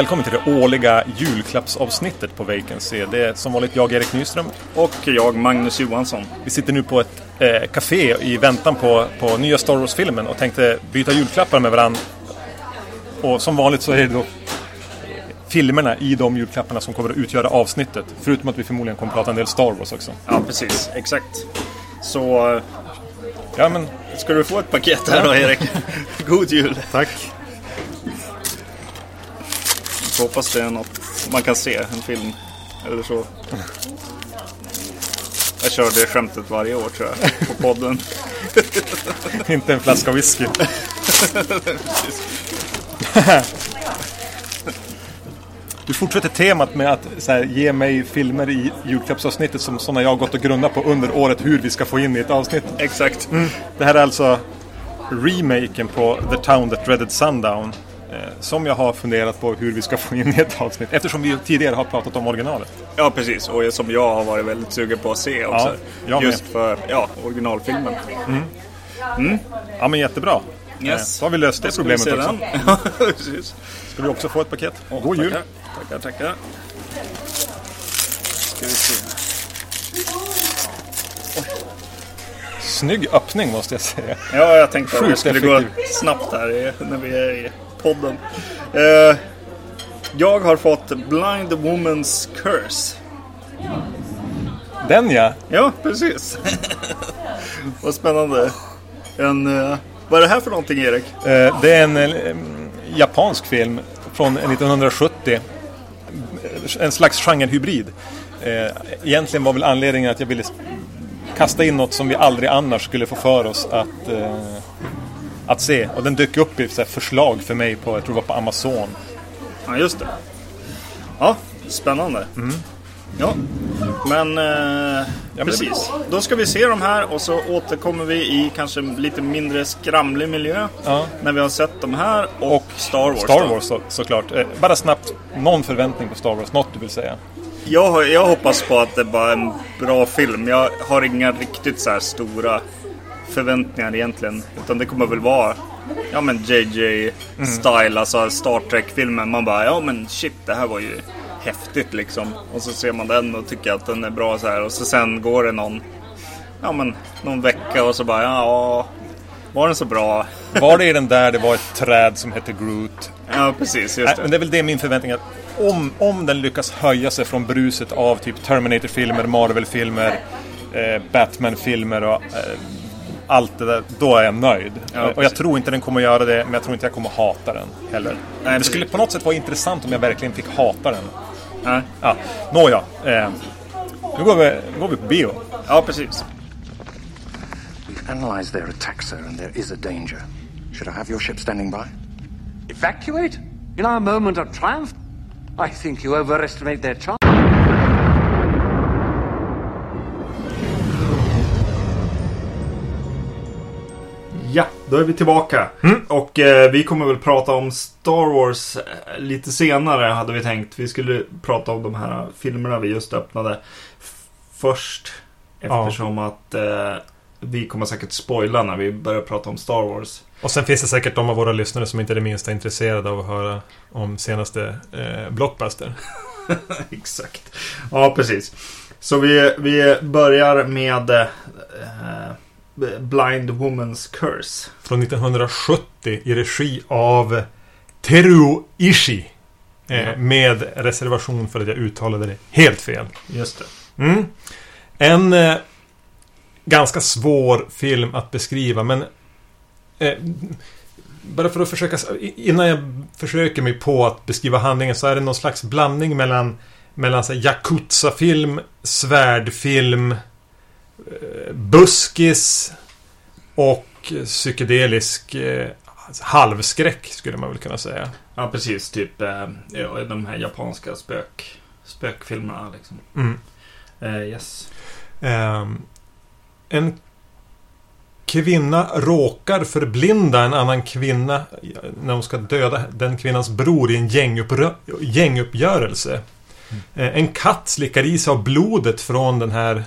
Välkommen till det årliga julklappsavsnittet på Vacancy. Det är som vanligt jag, Erik Nyström. Och jag, Magnus Johansson. Vi sitter nu på ett eh, café i väntan på, på nya Star Wars-filmen och tänkte byta julklappar med varandra. Och som vanligt så är det då filmerna i de julklapparna som kommer att utgöra avsnittet. Förutom att vi förmodligen kommer att prata en del Star Wars också. Ja, precis. Exakt. Så Ja, men ska du få ett paket här då, Erik. God jul. tack. Jag hoppas det är något man kan se, en film. Eller så. Jag kör det skämtet varje år tror jag, på podden. Inte en flaska whisky. Du fortsätter temat med att så här, ge mig filmer i julklappsavsnittet som sådana jag har gått och grundat på under året hur vi ska få in i ett avsnitt. Exakt. Det här är alltså remaken på The Town That Dreaded Sundown. Eh, som jag har funderat på hur vi ska få in i ett avsnitt. Eftersom vi tidigare har pratat om originalet. Ja, precis. Och som jag har varit väldigt sugen på att se också. med. Just för ja, originalfilmen. Ja men jättebra. Yes. Eh, Så har vi löst det vi problemet också. Ja, precis. Ska vi också få ett paket? God jul! Tackar, tackar. Ska vi se. Snygg öppning måste jag säga. Ja, jag tänkte att det skulle gå snabbt här när vi är i podden. Eh, jag har fått Blind Woman's Curse. Den ja! Ja, precis. Vad spännande. En, eh, vad är det här för någonting, Erik? Eh, Det är en eh, japansk film från 1970. En slags genrehybrid. Eh, Egentligen var väl anledningen att jag ville kasta in något som vi aldrig annars skulle få för oss att, eh, att se. Och den dök upp i så förslag för mig på, jag tror det var på Amazon. Ja, just det. Ja, spännande. Ja, men eh, det precis. Då ska vi se de här och så återkommer vi i kanske lite mindre skramlig miljö. Ja. När vi har sett de här och, Star Wars. Star. Wars så, såklart. Eh, Bara snabbt, någon förväntning på Star Wars, något du vill säga? Jag, jag hoppas på att det bara är en bra film. Jag har inga riktigt så här stora förväntningar egentligen. Utan det kommer väl vara ja men JJ style, alltså Star Trek-filmen. Man bara ja men shit det här var ju häftigt liksom. Och så ser man den och tycker att den är bra så här. Och så sen går det någon, ja men någon vecka och så bara ja, var den så bra? Var det i den där det var ett träd som hette Groot? Ja precis, just Nej, det. men det är väl det min förväntning att Om, om den lyckas höja sig från bruset av typ Terminator-filmer, Marvel-filmer, eh, Batman-filmer och eh, allt det där, då är jag nöjd. Ja, och jag tror inte den kommer göra det, men jag tror inte jag kommer hata den heller. det precis. skulle på något sätt vara intressant om jag verkligen fick hata den. Nej. Ja, nåja. Eh, nu går vi, nu går vi på bio. Ja precis. We've analyzed their attack, sir, and there is a danger. Should I have your ship standing by? Evacuate? In our moment of triumph? I think you overestimate their chance. Ja, då är vi tillbaka. Och eh, vi kommer väl prata om Star Wars eh, lite senare hade vi tänkt. Vi skulle prata om de här filmerna vi just öppnade först. Eftersom att eh, vi kommer säkert spoila när vi börjar prata om Star Wars. Och sen finns det säkert de av våra lyssnare som inte är det minsta intresserade av att höra om senaste eh, Blockbuster. Exakt. Ja, precis. Så vi, vi börjar med eh, Blind Woman's Curse. Från 1970 i regi av Teruo Ishii. Eh. Med reservation för att jag uttalade det helt fel. Just det. Mm. En eh, ganska svår film att beskriva men eh, bara för att försöka innan jag försöker mig på att beskriva handlingen så är det någon slags blandning mellan mellan så här, Yakuza-film, svärdfilm, buskis och psykedelisk eh, halvskräck skulle man väl kunna säga. Ja, precis. Typ eh, ja, de här japanska spök, spökfilmerna liksom. Mm. Eh, yes. Ehm, en kvinna råkar förblinda en annan kvinna när hon ska döda den kvinnans bror i en gänguppgörelse. Eh, en katt slickar i sig av blodet från den här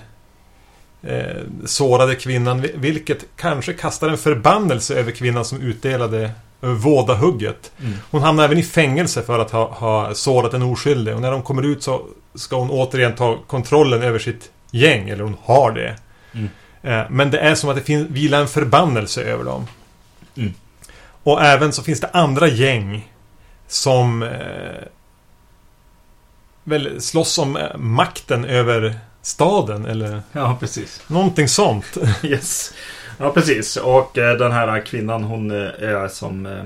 eh, sårade kvinnan, vil- vilket kanske kastar en förbannelse över kvinnan som utdelade eh, vådahugget. Mm. Hon hamnar även i fängelse för att ha, ha sårat en oskyldig. Och när de kommer ut så ska hon återigen ta kontrollen över sitt gäng. Eller hon har det. Mm. Eh, Men det är som att det fin- vilar en förbannelse över dem. Mm. Och även så finns det andra gäng som eh, väl slåss om eh, makten över staden eller Ja, precis. någonting sånt. Yes. Ja, precis. Och eh, den här kvinnan hon eh, är som, eh,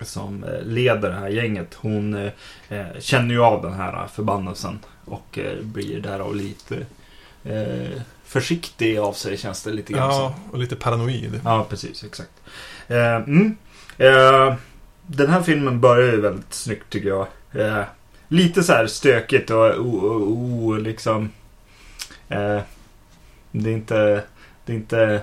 som eh, leder det här gänget. Hon eh, eh, känner ju av den här förbannelsen. Och blir därav lite försiktig av sig känns det lite grann. Ja, och lite paranoid. Ja, precis. Exakt. Mm. den här filmen börjar ju väldigt snyggt tycker jag. Lite så här stökigt och o, o, o, liksom... Eh, det är inte... Det är inte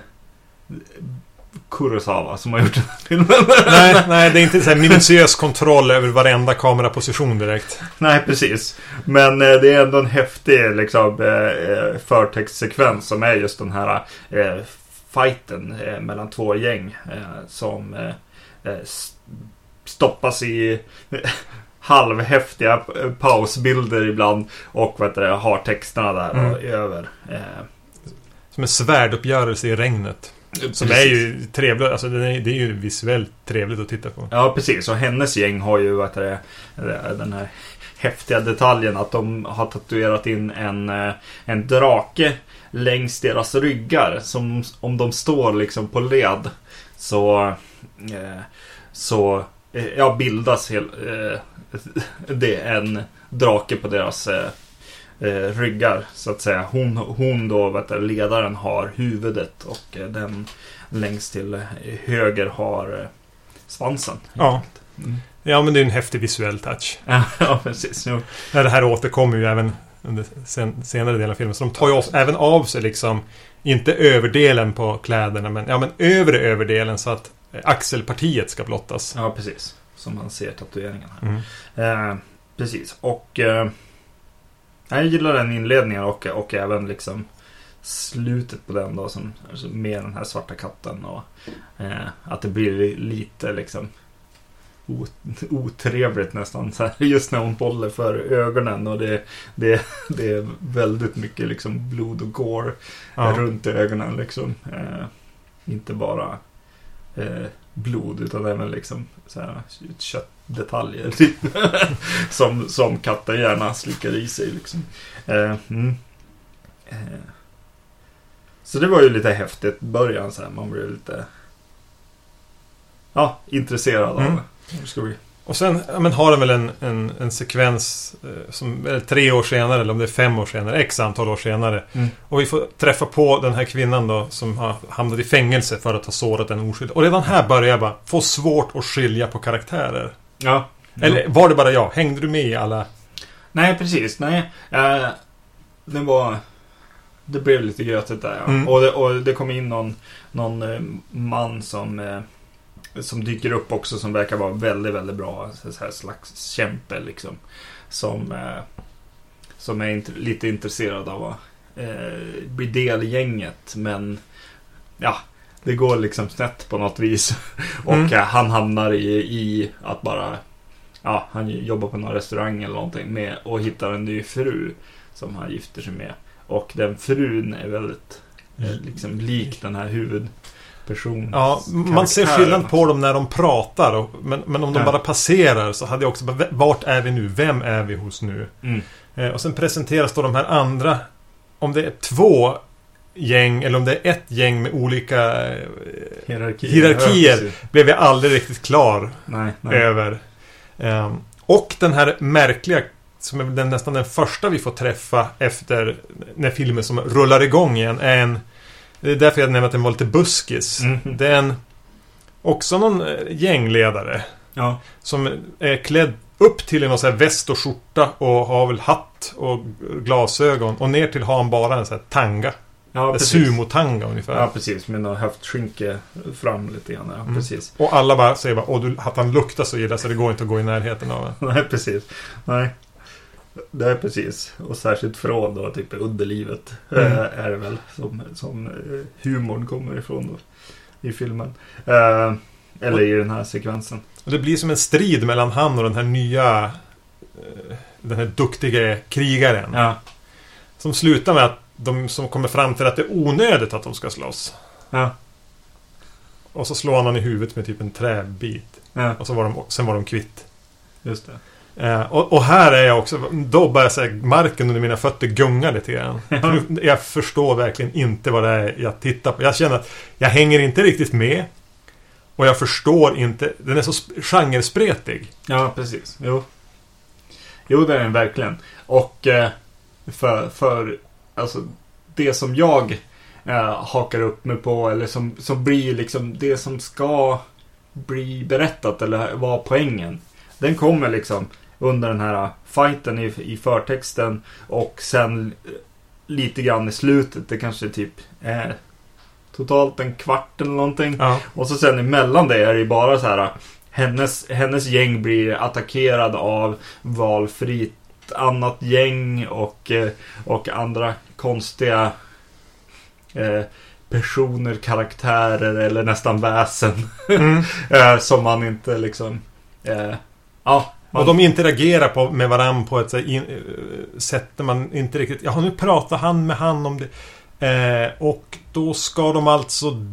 Kurosawa som har gjort den här filmen. nej, nej, det är inte så här minutiös kontroll över varenda kameraposition direkt. Nej, precis. Men eh, det är ändå en häftig liksom, eh, eh, förtextsekvens som är just den här eh, fighten eh, mellan två gäng eh, som stoppas i halvhäftiga eh, pausbilder ibland och vad heter det, har texterna där Mm. och över. Eh, Som en svärduppgörelse i regnet. Som är ju trevligt, alltså det är, det är ju visuellt trevligt att titta på. Ja, precis. Och hennes gäng har ju vad heter det, den här häftiga detaljen att de har tatuerat in en, eh, en drake längs deras ryggar. Som om de står liksom på led så, eh, så eh, ja, bildas hel, eh, det en drake på deras eh, eh, ryggar så att säga. Hon, hon då, vet du, ledaren har huvudet och eh, den längst till eh, höger har eh, svansen. Ja. Mm. Ja, men det är en häftig visuell touch. ja, precis. Jo. Ja, Det här återkommer ju även under sen, senare delen av filmen. Så de tar ju av, även av sig liksom, inte överdelen på kläderna, men, ja, men övre överdelen så att eh, axelpartiet ska blottas. Ja, precis. Som man ser tatueringen här. Mm. Eh, precis. Och eh, jag gillar den inledningen och, och även liksom slutet på den då som alltså med den här svarta katten och eh, att det blir li- lite liksom otrevligt nästan så här, just när hon håller för ögonen och det, det, det är väldigt mycket liksom blod och gore Ja. runt ögonen liksom. Eh, inte bara eh, blod utan även liksom så här, köttdetaljer typ. som, som katten gärna slickar i sig liksom. Eh, mm. eh. Så det var ju lite häftigt början så här. Man blev lite ja, intresserad av Mm. det. Och sen ja, men har den väl en, en, en sekvens eh, som är tre år senare, eller om det är fem år senare, x antal år senare. Mm. Och vi får träffa på den här kvinnan då som har hamnat i fängelse för att ha sårat en oskyldig. Och redan här börjar jag bara få svårt att skilja på karaktärer. Ja. Eller var det bara jag? Hängde du med i alla? Nej, precis. Nej. Eh, det var... Det blev lite götigt där ja. Mm. Och, det, och det kom in någon, någon eh, man som, som dyker upp också som verkar vara väldigt, väldigt bra. Så här slags kämpe liksom. Som, eh, som är int- lite intresserad av att eh, bli del i gänget. Men ja, det går liksom snett på något vis. och Mm. eh, han hamnar i, i att bara Ja, han jobbar på någon restaurang eller någonting med och hittar en ny fru som han gifter sig med. Och den frun är väldigt eh, liksom lik den här huvudpersonen. Ja, man ser skillnad på dem när de pratar. Och, men, men om de Ja. bara passerar så hade jag också bara, vart är vi nu? Vem är vi hos nu? Mm. Eh, och sen presenteras då de här andra. Om det är två gäng eller om det är ett gäng med olika eh, Hierarkier. Hierarkier. Ja, blev jag aldrig riktigt klar nej, nej. över. Ehm, och den här märkliga, som är den, nästan den första vi får träffa efter när filmen som rullar igång igen är en... Det är därför jag nämnde att den var lite buskis. Mhm. Det är en... Också någon eh, gängledare. Ja, Som är klädd upp till någon sån här väst och skjorta och har väl hatt och glasögon. Och ner till har han bara en sån här tanga. ja En. Sumo-tanga ungefär. Ja, precis. Med någon höftskynke fram lite grann. Ja, Mm. precis. Och alla bara säger bara Åh, du, att han luktar så illa så det går inte att gå i närheten av honom. Nej, precis. Nej. Det är precis. Och särskilt från då, typ underlivet. Mm. eh, Är det väl som, som eh, humorn kommer ifrån då. I filmen. Eh, Eller i den här sekvensen. Och det blir som en strid mellan han och den här nya... Den här duktiga krigaren. Ja. Som slutar med att de som kommer fram till att det är onödigt att de ska slåss. Ja. Och så slår han honom i huvudet med typ en träbit. Ja. Och så var de, sen var de kvitt. Just det. Eh, och, och här är jag också, då börjar här, marken under mina fötter gunga lite grann. Ja. Jag förstår verkligen inte vad det är jag tittar på. Jag känner att jag hänger inte riktigt med. Och jag förstår inte, den är så sp- genrespretig. Ja, precis. Jo. Jo, det är den verkligen. Och eh, för, för alltså, det som jag eh, hakar upp mig på eller som, som blir liksom det som ska bli berättat eller vara poängen. Den kommer liksom under den här fighten i, i förtexten och sen eh, lite grann i slutet. Det kanske typ är totalt en kvart eller någonting. Ja. Och så sen emellan det är det ju bara så här. Hennes, hennes gäng blir attackerad av valfritt annat gäng och, och andra konstiga eh, personer, karaktärer eller nästan väsen. Mm. eh, som man inte liksom... Eh, ja, man, Och de interagerar på, med varandra på ett så här, in, eh, sätt där man inte riktigt... Ja, nu pratar han med han om det. Eh, och då ska de alltså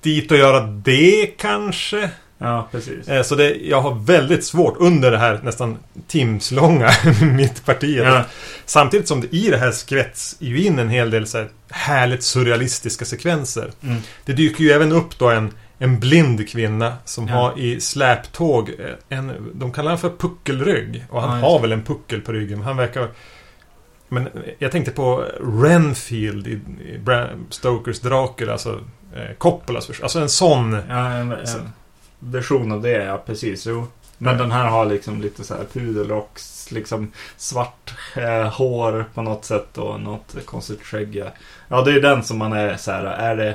dit och göra det kanske. ja, precis. Eh, så det, jag har väldigt svårt under det här nästan timslånga mittpartiet. Ja. Samtidigt som det i det här skvätts ju in en hel del så här härligt surrealistiska sekvenser. Mm. Det dyker ju även upp då en, en blind kvinna som Ja. har i släptåg eh, en, de kallar han för puckelrygg. Och han Ja, har väl en puckel på ryggen. Han verkar... Men jag tänkte på Renfield i, i Bram Stokers Dracula, alltså eh, Coppolas vers- Alltså en sån... Ja, en, en Så- version av det, ja precis. Jo. Men den här har liksom lite så här pudelrocks, liksom svart eh, hår på något sätt och något konstigt skägg. Ja. Ja, det är den som man är så här, är det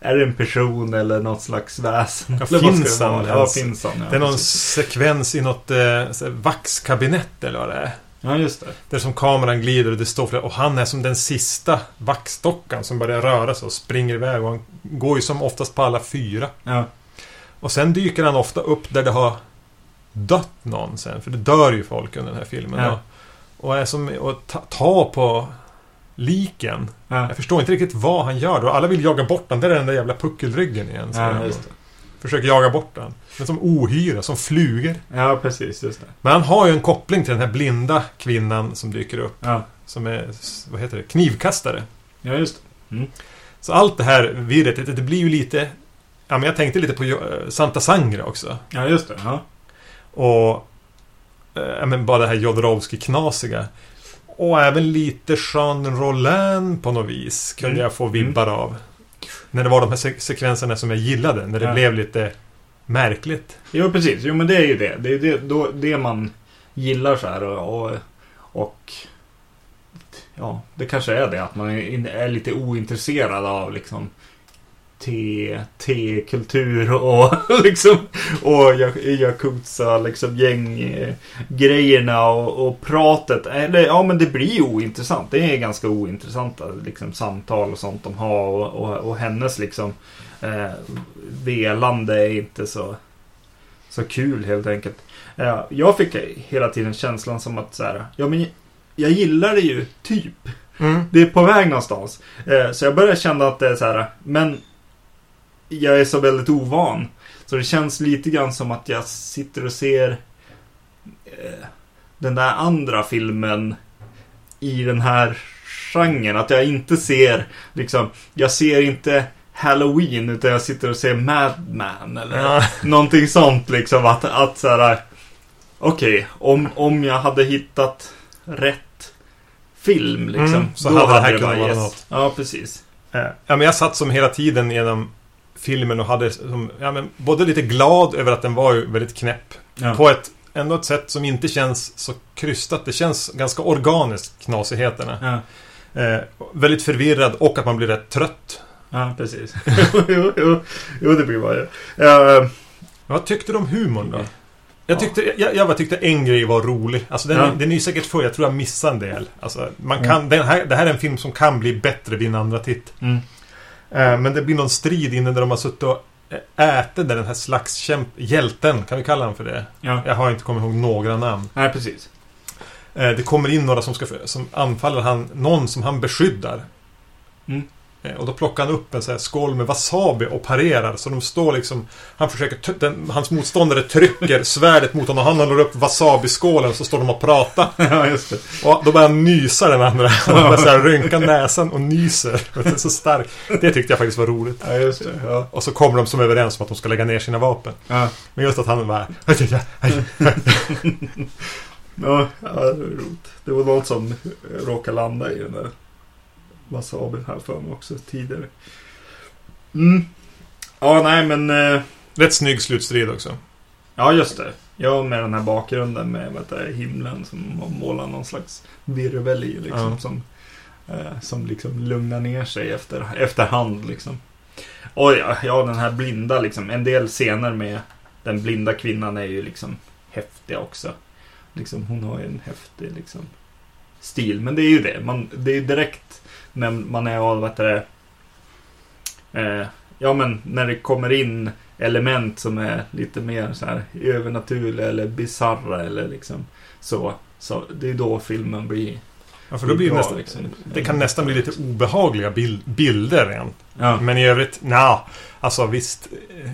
är det en person eller något slags väsen? Ja, finns det han Ja, finns han? Ja, det är någon precis. sekvens i något eh, vaxkabinett eller vad det är. ja just det. Där som kameran glider och det står flera, och han är som den sista vaxdockan som börjar röra sig och springer iväg. Och han går ju som oftast på alla fyra. Ja, Och sen dyker han ofta upp där det har dött någon sen. För det dör ju folk under den här filmen. Ja. Och, och är som att ta, ta på liken. ja. Jag förstår inte riktigt vad han gör då. Alla vill jaga bort den. Där är den där jävla puckelryggen igen. ja det. Försöker jaga bort den. Men som ohyra, som flugor. Ja, precis. Just det. Men han har ju en koppling till den här blinda kvinnan som dyker upp. Ja, Som är, vad heter det, knivkastare. ja just det. Så allt det här virret, det, det blir ju lite... Ja, men jag tänkte lite på eh, Santa Sangra också. Ja, just det. Ja. Och... eh, Ja, men bara det här Jodorowsky-knasiga. Och även lite Jean Rollin på något vis. Kunde Mm. jag få vibbar av. När det var de här se- sekvenserna som jag gillade. När det Ja. blev lite märkligt. Jo, precis. Jo, men det är ju det. Det är det, då, det man gillar så här och, och, och ja, det kanske är det att man är lite ointresserad av liksom te- te-kultur och liksom och ya- Yakuza liksom gänggrejerna och, och pratet. Eller ja, men det blir ointressant. Det är ganska ointressanta liksom samtal och sånt de har och, och, och hennes liksom eh, velande är inte så så kul helt enkelt. Eh, Jag fick hela tiden känslan som att så här, ja men jag gillar det ju typ. Mm. Det är på väg någonstans. Eh, Så jag börjar känna att det är så här, men jag är så väldigt ovan. Så det känns lite grann som att jag sitter och ser eh, den där andra filmen i den här genren. Att jag inte ser, liksom, jag ser inte Halloween utan jag sitter och ser Madman eller Ja. någonting sånt liksom. Att, att så här, okej, om, om jag hade hittat rätt film liksom. Mm, så då hade det här kunnat vara något. Ja, precis. Ja, men jag satt som hela tiden genom filmen och hade som, ja, men både lite glad över att den var ju väldigt knäpp. Ja. På ett, ändå ett sätt som inte känns så krystat. Det känns ganska organiskt, knasigheterna. Ja, Eh, väldigt förvirrad och att man blir rätt trött. ja precis. jo, jo, jo, det blir man ju. Ja, Vad tyckte du om humorn då? Jag tyckte, jag, jag tyckte en grej var rolig. Alltså den, Ja. den är ju säkert full. Jag tror jag missade en del. Alltså, man kan, den här, det här är en film som kan bli bättre vid en andra titt. mm. Eh, men det blir någon strid innan där de har suttit och äte där den här slagskämp... Hjälten, kan vi kalla honom för det? Ja. Jag har inte kommit ihåg några namn. Nej, precis. Eh, Det kommer in några som, ska, som anfaller han, någon som han beskyddar. Mm. Eh, Och då plockar han upp en sån här skål med wasabi och parerar. Så de står liksom... Han försöker... Den, hans motståndare trycker svärdet mot honom och han håller upp wasabi-skålen så står de och pratar. ja, just det. Och då börjar han nysa den andra. Han börjar så här rynka näsan och nyser. Det är så starkt. Det tyckte jag faktiskt var roligt. Ja, just det. Ja. Och så kommer de som överens om att de ska lägga ner sina vapen. Ja. Men just att han bara... Ja. Det var något som råkade landa i den där wasabin här för mig också tidigare. Mm. Ja, nej men... eh, Rätt snygg slutstrid också. Ja, just det. Ja, med den här bakgrunden med heter det, himlen som har målat någon slags virvel i liksom. Ja. Som, eh, som liksom lugnar ner sig efter, efterhand liksom. Och ja, ja, den här blinda liksom. En del scener med den blinda kvinnan är ju liksom häftiga också. Liksom, hon har ju en häftig liksom, stil. Men det är ju det. Man, det är direkt när man är av, vad det, eh, Ja men när det kommer in element som är lite mer så här övernaturliga eller bizarra eller liksom så. Så det är då filmen blir Ja, för då blir det, nästan, liksom. det kan nästan bli lite obehagliga bil, bilder rent. Ja, Men i övrigt, nja. Alltså visst. eh,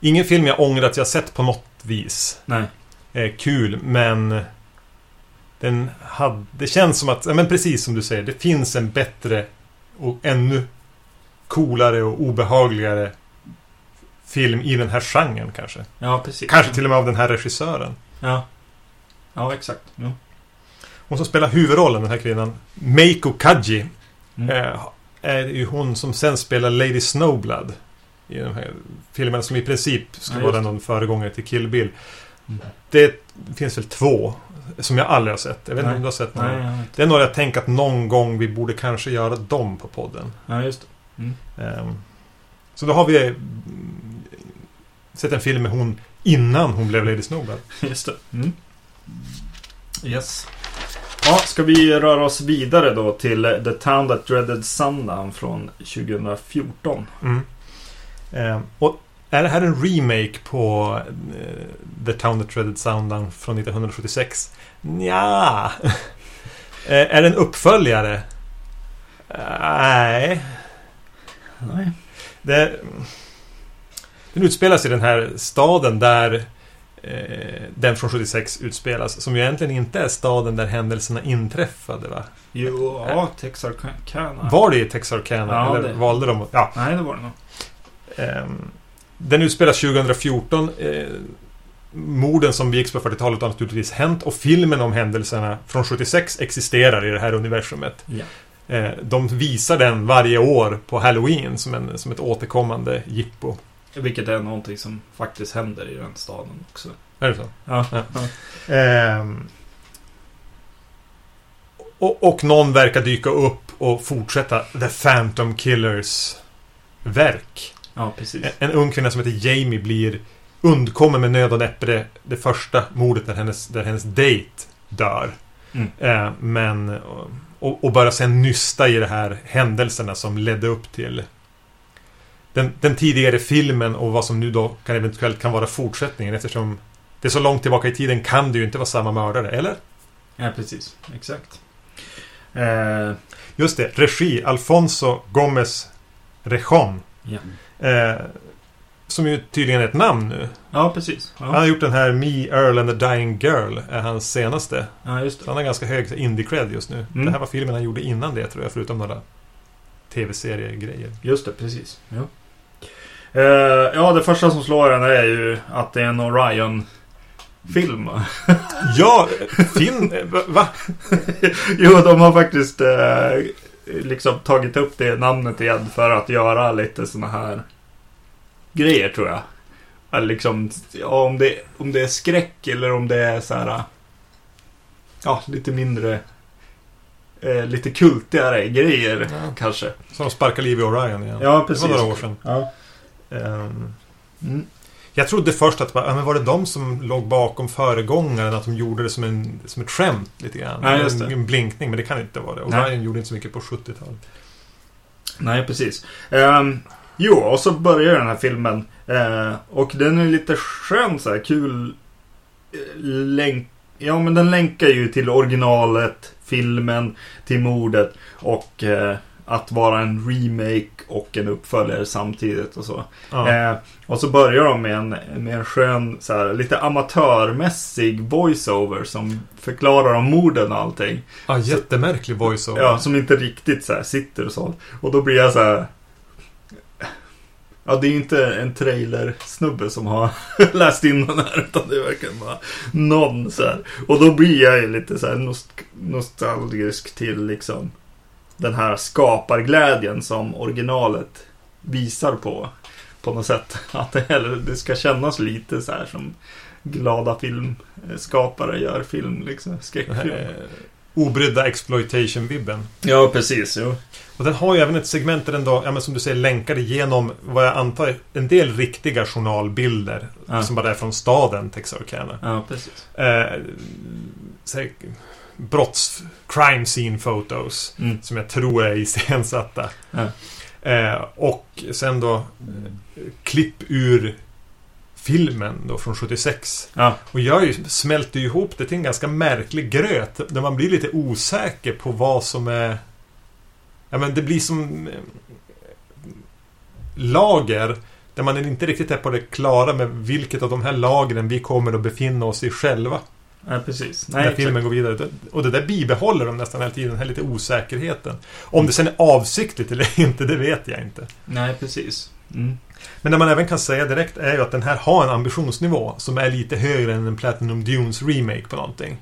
Ingen film jag ångrar att jag sett på något vis. nej. är kul, men den hade, det känns som att, ja, men precis som du säger, det finns en bättre och ännu coolare och obehagligare film i den här genren kanske. Ja, precis. Kanske till och med av den här regissören. Ja. Ja, exakt. Ja. Hon som spelar huvudrollen, den här kvinnan, Meiko Kaji, Mm. eh, är ju hon som sen spelar Lady Snowblood. I de här filmerna som i princip ska Ja, vara någon föregångare till Kill Bill. Mm. Det finns väl två som jag aldrig har sett. Jag vet inte om du har sett någon? Nej, ja, Det är några jag tänker att någon gång vi borde kanske göra dem på podden. ja, just det. Ehm, så då har vi mm, sett en film med hon innan hon blev Lady Snowblood. Just det. Mm. Yes. Ja, ska vi röra oss vidare då till The Town That Dreaded Sundown från 2014. Mm. Ehm, och är det här en remake på eh, The Town That Dreaded Sundown från 1976? Eh, är det en uppföljare? Nej. Nej. Det, den utspelas i den här staden där eh, den från 76 utspelas. Som ju egentligen inte är staden där händelserna inträffade va? Jo, ja, Texarkana. Var det i Texarkana? Ja, eller det- valde de Ja. Nej, det var det nog. Ehm, den utspelas 2014. Eh, morden som begicks på 40-talet har naturligtvis hänt och filmen om händelserna från 76 existerar i det här universumet. Ja. Eh, de visar den varje år på Halloween som, en, som ett återkommande jippo. Vilket är någonting som faktiskt händer i den staden också. Är det så? Ja. Ja. Ehm, och, och någon verkar dyka upp och fortsätta The Phantom Killers verk. Ja, precis. En, en ung kvinna som heter Jamie blir undkommen med nöd och näppe det, det första mordet där hennes, där hennes date dör. Mm. Eh, men... Och, och börjar sen nysta i de här händelserna som ledde upp till den, den tidigare filmen och vad som nu då kan eventuellt kan vara fortsättningen eftersom det är så långt tillbaka i tiden kan det ju inte vara samma mördare, eller? Ja, precis. Exakt. Eh, Just det, regi Alfonso Gomez Rejon. ja. Eh, som ju tydligen är ett namn nu. ja, precis. Han Ja. har gjort den här Me, Earl and the Dying Girl, är hans senaste. ja, just Så det. han har ganska hög indie-cred just nu. Mm. Det här var filmen han gjorde innan det tror jag, förutom några tv-seriegrejer. Just det, precis. Ja. Eh, ja, det första som slår en är ju att det är en Orion-film. Ja, Finn... va- Va? jo, de har faktiskt eh, liksom tagit upp det namnet igen för att göra lite såna här grejer tror jag. Eller liksom, ja, om, det, om det är skräck eller om det är så här. Ja, lite mindre. Eh, lite kultigare grejer Ja. kanske. Som sparkar liv i Orion igen. Ja, precis. Det var några år sedan. Ja. Ehm, Mm. jag trodde först att ja, men var det de som låg bakom föregångaren, att de gjorde det som, en, som ett skämt lite grann. Det. En, en blinkning, men det kan inte vara det. Nej. Orion gjorde inte så mycket på 70-talet. Nej, precis. Ehm, jo, och så börjar den här filmen Eh, och den är lite skön så här, kul eh, länk. Ja, men den länkar ju till originalet, filmen, till mordet och eh, att vara en remake och en uppföljare samtidigt och så. Ja. Eh, och så börjar de med en, med en skön, så här, lite amatörmässig voiceover som förklarar om morden och allting. ja, jättemärklig voiceover. Ja, som inte riktigt så här sitter och så. Och då blir jag så här. Ja, det är ju inte en trailer-snubbe som har läst in den här, utan det är verkligen bara någon så här. Och då blir jag ju lite så här nost- nostalgisk till liksom den här skaparglädjen som originalet visar på. På något sätt. Att det, eller det ska kännas lite så här som glada filmskapare gör film, liksom. Skräckfilm obrydda exploitation-vibben. Ja, precis. Jo. Och den har ju även ett segment där den då, ja men som du säger, länkar igenom vad jag antar en del riktiga journalbilder. Ja. Som bara är från staden Texarkana. Ja, precis. Eh, här, brotts... Crime scene photos. Mm. Som jag tror är iscensatta. Ja. Eh, och sen då eh, klipp ur filmen då från 76. Ja, Och jag ju, smälter ju ihop det till en ganska märklig gröt. Där man blir lite osäker på vad som är... Ja men det blir som... eh, Lager. Där man inte riktigt är på det klara med vilket av de här lagren vi kommer att befinna oss i själva. ja precis. när Nej, filmen går vidare. Och det där bibehåller de nästan hela tiden, den här lite osäkerheten. Om det sen är avsiktligt eller inte, det vet jag inte. Nej, precis. Mm. Men det man även kan säga direkt är ju att den här har en ambitionsnivå som är lite högre än en Platinum Dunes remake på någonting.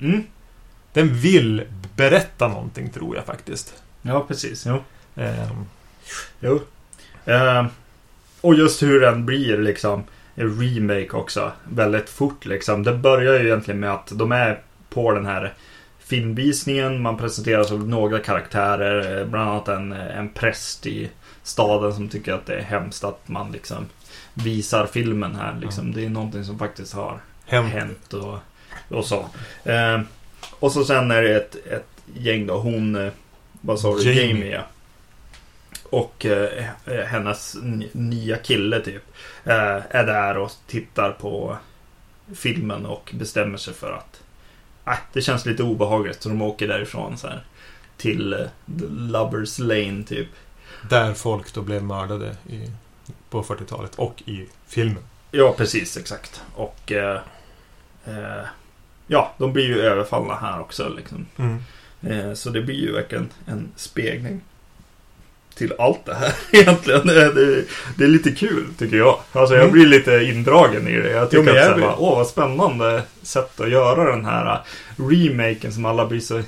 Mm. Den vill berätta någonting, tror jag faktiskt. Ja, precis. Jo. Ehm, jo. Eh, och just hur den blir liksom en remake också. Väldigt fort liksom. Det börjar ju egentligen med att de är på den här filmvisningen. Man presenteras av några karaktärer. eh, Bland annat en, en präst i staden som tycker att det är hemskt att man liksom visar filmen här. Liksom. Det är någonting som faktiskt har hem. hänt och, och så. Eh, och så sen är det ett, ett gäng då. Hon, eh, vad sa du? Jamie. Jamie. ja. Och eh, hennes n- nya kille typ. Eh, är där och tittar på filmen och bestämmer sig för att äh, det känns lite obehagligt. Så de åker därifrån så här. Till eh, Lovers Lane typ. Där folk då blev mördade i, på 40-talet och i filmen. Ja, precis. Exakt. Och eh, eh, ja, de blir ju överfallna här också. Liksom. Mm. Eh, Så det blir ju verkligen en spegling till allt det här egentligen. Det, det, det är lite kul tycker jag. Alltså jag Mm. blir lite indragen i det. Jag Jo, tycker men att så här, blir- åh vad spännande sätt att göra den här eh, remaken som alla blir så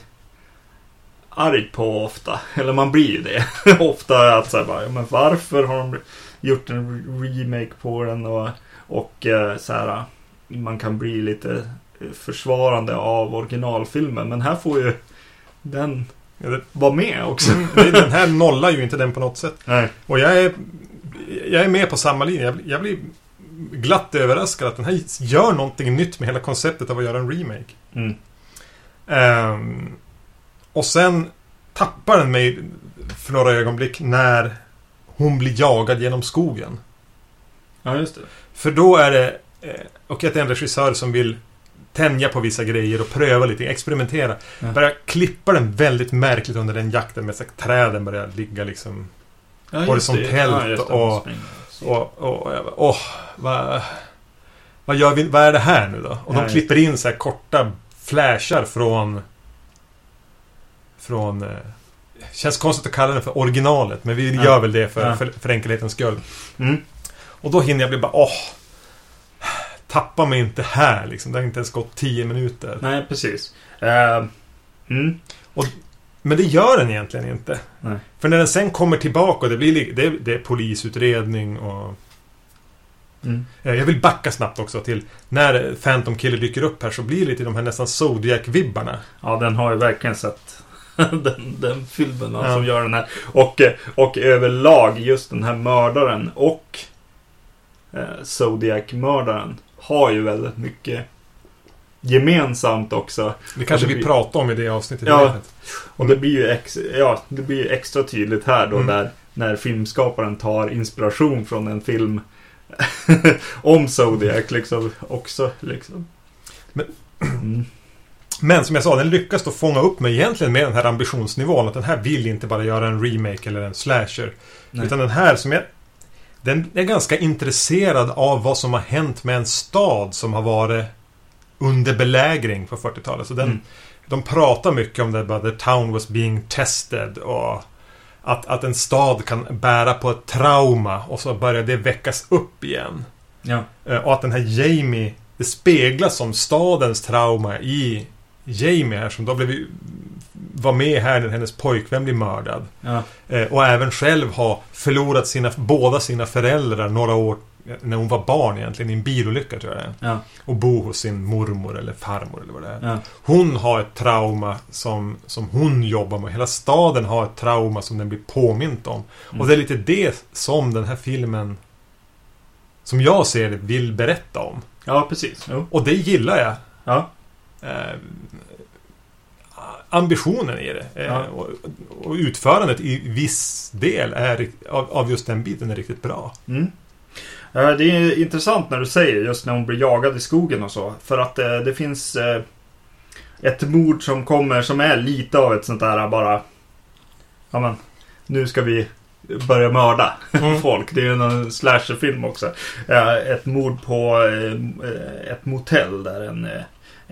arg på ofta. Eller man blir ju det. ofta att så här, bara, men varför har de gjort en re- remake på den och, och eh, så här man kan bli lite försvarande av originalfilmen. Men här får ju den vara med också. mm, den här nollar ju inte den på något sätt. Nej. Och jag är, jag är med på samma linje. Jag, blir- jag blir glatt överraskad att den här gör någonting nytt med hela konceptet av att göra en remake. Mm. Ehm, och sen tappar den mig för några ögonblick när hon blir jagad genom skogen. Ja, just det. För då är det... Eh, och att det är en regissör som vill tänja på vissa grejer och pröva lite, experimentera. Ja. Börjar klippa den väldigt märkligt under den jakten med att träden börjar ligga liksom... Ja, Horisontellt. Ja, och- Och, och, och åh, vad... Vad gör vi? Vad är det här nu då? Och de klipper in så här korta flashar från... Från... Eh, känns konstigt att kalla det för originalet, men vi Ja. gör väl det för, Ja. för, för enkelhetens skull. Mm. Och då hinner jag bli bara, åh... Tappa mig inte här liksom. Det har inte ens gått tio minuter. Nej, precis. Eh, mm. Men det gör den egentligen inte. Nej. För när den sen kommer tillbaka och det blir li- det, är- det är polisutredning och... Mm. Eh, Jag vill backa snabbt också till när Phantom Killer dyker upp här så blir det lite de här nästan Zodiac-vibbarna. Ja, den har ju verkligen sett den, den filmen Ja. som gör den här. Och, eh, och överlag just den här mördaren och eh, Zodiac-mördaren har ju väldigt mycket gemensamt också. Det kanske det vi blir- pratar om i det avsnittet. Ja. Och det blir ju ex, ja, det blir ju extra tydligt här då Mm. där när filmskaparen tar inspiration från en film om Zodiac liksom också. Liksom. Men- Mm. Men som jag sa, den lyckas då fånga upp mig egentligen med den här ambitionsnivån. Att den här vill inte bara göra en remake eller en slasher. Nej. Utan den här som är... Den är ganska intresserad av vad som har hänt med en stad som har varit under belägring på 40-talet. Så den, Mm. De pratar mycket om det, bara the town was being tested och att, att en stad kan bära på ett trauma och så börjar det väckas upp igen. Ja. Eh, Och att den här Jamie, det speglas som stadens trauma i Jamie här som då blev var med här när hennes pojkvän blir mördad. Ja. Eh, Och även själv har förlorat sina, båda sina föräldrar några år eh, när hon var barn egentligen i en bilolycka tror jag det är. Ja. Och bo hos sin mormor eller farmor eller vad det är. Ja. Hon har ett trauma som, som hon jobbar med. Hela staden har ett trauma som den blir påmint om. Mm. Och det är lite det som den här filmen som jag ser det vill berätta om. ja, precis. Jo. Och det gillar jag. Ja. Eh, ambitionen i det. Eh, Ja. och, och utförandet i viss del är, av, av just den biten är riktigt bra. Mm. Ja, Det är intressant när du säger just när hon blir jagad i skogen och så. För att eh, det finns eh, ett mord som kommer som är lite av ett sånt där bara... Ja men, nu ska vi börja mörda Mm. folk. Det är ju en slasherfilm också. Eh, ett mord på eh, ett motell där en, eh,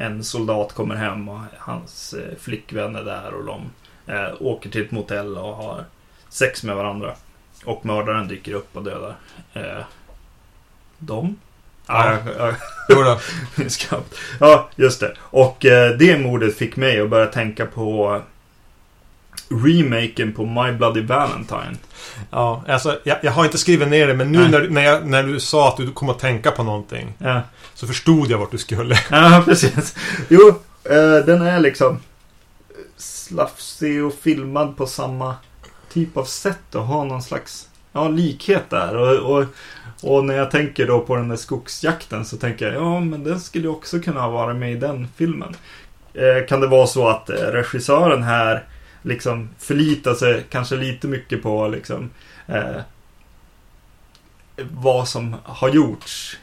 en soldat kommer hem och hans eh, flickvän är där och de eh, åker till ett motell och har sex med varandra. Och mördaren dyker upp och dödar eh, dem. Ja. Ja, ja. Ja, just det. Och eh, det mordet fick mig att börja tänka på remaken på My Bloody Valentine. Ja, alltså, jag, jag har inte skrivit ner det, men nu Nej. när, när, jag, när du sa att du kom att tänka på någonting Ja, så förstod jag vart du skulle. ja precis. Jo, eh, den är liksom slafsig och filmad på samma typ av sätt och har någon slags ja, likhet där. Och, och, och när jag tänker då på den där skogsjakten så tänker jag ja, men den skulle också kunna varit med i den filmen. Eh, kan det vara så att eh, regissören här liksom förlitar sig kanske lite mycket på liksom eh, vad som har gjorts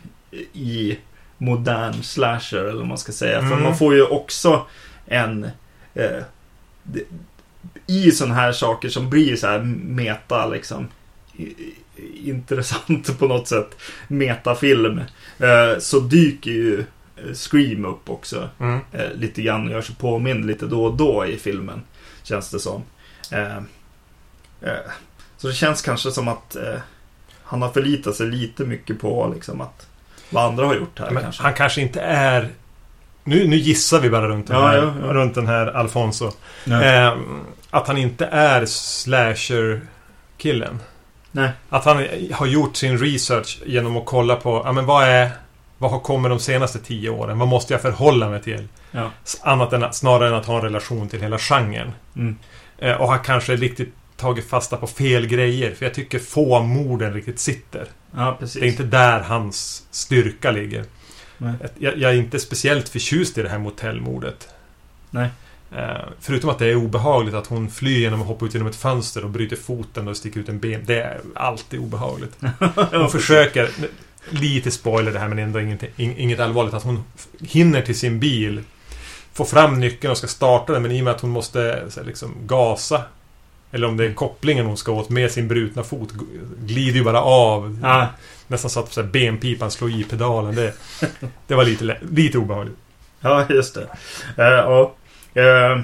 i modern slasher eller vad man ska säga. För Mm. man får ju också en eh, i sådana här saker som blir så här meta liksom intressant på något sätt metafilm eh, så dyker ju eh, Scream upp också Mm. eh, lite grann och gör sig påmind lite då och då i filmen. Känns det som. Eh, eh, så det känns kanske som att eh, han har förlitat sig lite mycket på liksom att vad andra har gjort här Men kanske. han kanske inte är... Nu, nu gissar vi bara runt den Ja, här, ja, ja. Runt den här Alfonso. Eh, att han inte är slasher-killen. Nej. Att han har gjort sin research genom att kolla på, ja men vad är... Vad har kommit de senaste tio åren? Vad måste jag förhålla mig till? Ja. Annat än snarare än att ha en relation till hela genren. Mm. Eh, och har kanske riktigt tagit fasta på fel grejer. För jag tycker få av morden riktigt sitter. ja. Det är inte där hans styrka ligger. Jag, jag är inte speciellt förtjust i det här motellmordet. Nej. Eh, förutom att det är obehagligt att hon flyr genom att hoppa ut genom ett fönster och bryter foten och sticker ut en ben. Det är alltid obehagligt. Hon försöker, lite spoiler det här men ändå inget, inget allvarligt, att hon hinner till sin bil, får fram nyckeln och ska starta den men i och med att hon måste här, liksom gasa eller om det är kopplingen hon ska åt med sin brutna fot glider ju bara av. Ja, Nästan så att så här, benpipan slår i pedalen. Det, det var lite, lite obehagligt. ja, just det. Eh, ja, eh,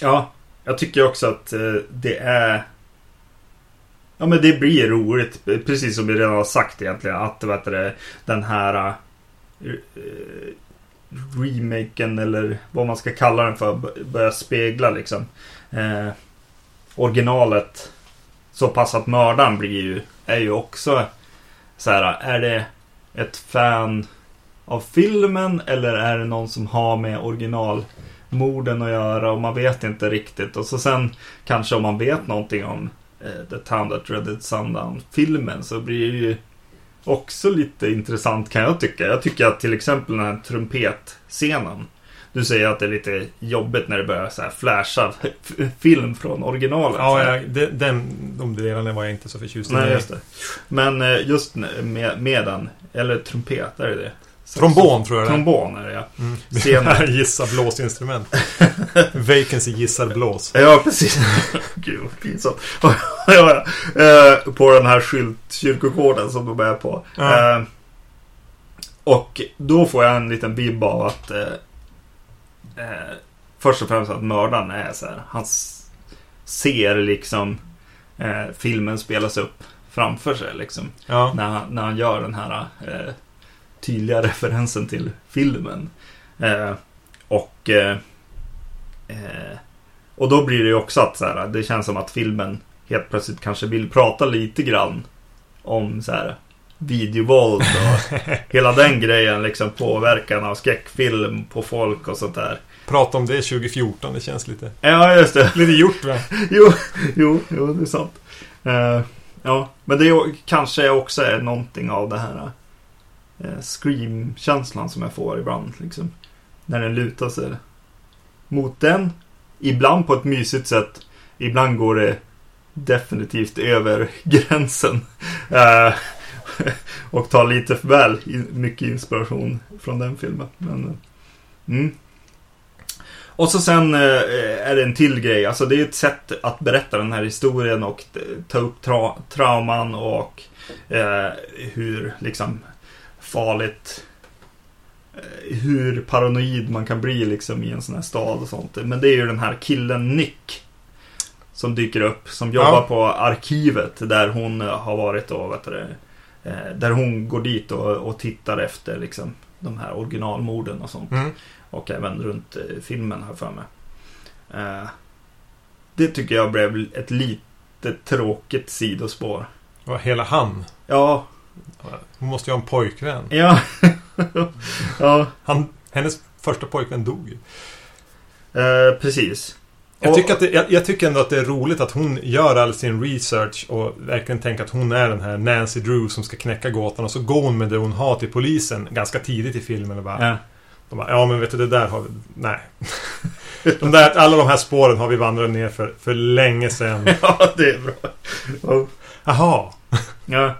ja, jag tycker också att eh, det är... Ja, men det blir roligt. Precis som vi redan har sagt egentligen. Att vet du, den här uh, remaken eller vad man ska kalla den för börjar spegla liksom uh, originalet så pass att mördaren blir ju är ju också så här är det ett fan av filmen eller är det någon som har med originalmorden att göra och man vet inte riktigt och så sen kanske om man vet någonting om The Town That Dreaded Sundown filmen så blir det ju också lite intressant kan jag tycka. Jag tycker att till exempel den här trumpetscenen Du säger att det är lite jobbigt när det börjar så här flasha film från originalet. Ja, det, den, de delarna var jag inte så förtjust i. Nej, just det. Men eh, just med, med den, eller trumpet, är det det? Trombon tror jag det är. Trombon är det ja. Mm. Scenen. Gissa blåsinstrument. Vacancy gissar blås. Ja, precis. Gud, vad pinsamt. Eh, på den här skyltkyrkogården som de är på. Ja. Eh, och då får jag en liten bibb av att eh, eh, först och främst att mördaren är så här. Han ser liksom eh, filmen spelas upp framför sig liksom. Ja. När han, när han gör den här eh, tydliga referensen till filmen. Eh, och eh, eh, och då blir det ju också att så här, det känns som att filmen helt plötsligt kanske vill prata lite grann om så här videovåld och hela den grejen liksom påverkan av skräckfilm på folk och sånt där. Prata om det 2014, det känns lite... Ja, just det. Lite gjort va? jo, jo, jo, det är sant. Eh, ja, men det är, kanske också är någonting av det här Eh, scream-känslan som jag får ibland. Liksom, när den lutar sig mot den. Ibland på ett mysigt sätt. Ibland går det definitivt över gränsen. Eh, och tar lite för väl mycket inspiration från den filmen. Men, eh, mm. Och så sen eh, är det en till grej. Alltså det är ett sätt att berätta den här historien och ta upp tra- trauman och eh, hur liksom farligt eh, hur paranoid man kan bli liksom i en sån här stad och sånt. Men det är ju den här killen Nick som dyker upp som jobbar Ja. på arkivet där hon eh, har varit och vet du, eh, där hon går dit och, och tittar efter liksom de här originalmorden och sånt. Mm. Och även runt filmen här för mig. Det tycker jag blev ett lite tråkigt sidospår. Och hela han. Ja, Hon måste ju ha en pojkvän. ja. ja, Han, hennes första pojkvän dog ju. eh, precis. Jag tycker, att det, jag, jag tycker ändå att det är roligt att hon gör all sin research och verkligen tänker att hon är den här Nancy Drew som ska knäcka gåtan och så går hon med det hon har till polisen ganska tidigt i filmen och bara, Ja. de bara Ja men vet du det där har vi... Nej. de där, alla de här spåren har vi vandrat ner för, för länge sedan. ja, det är bra. Ja. Jaha. Ja.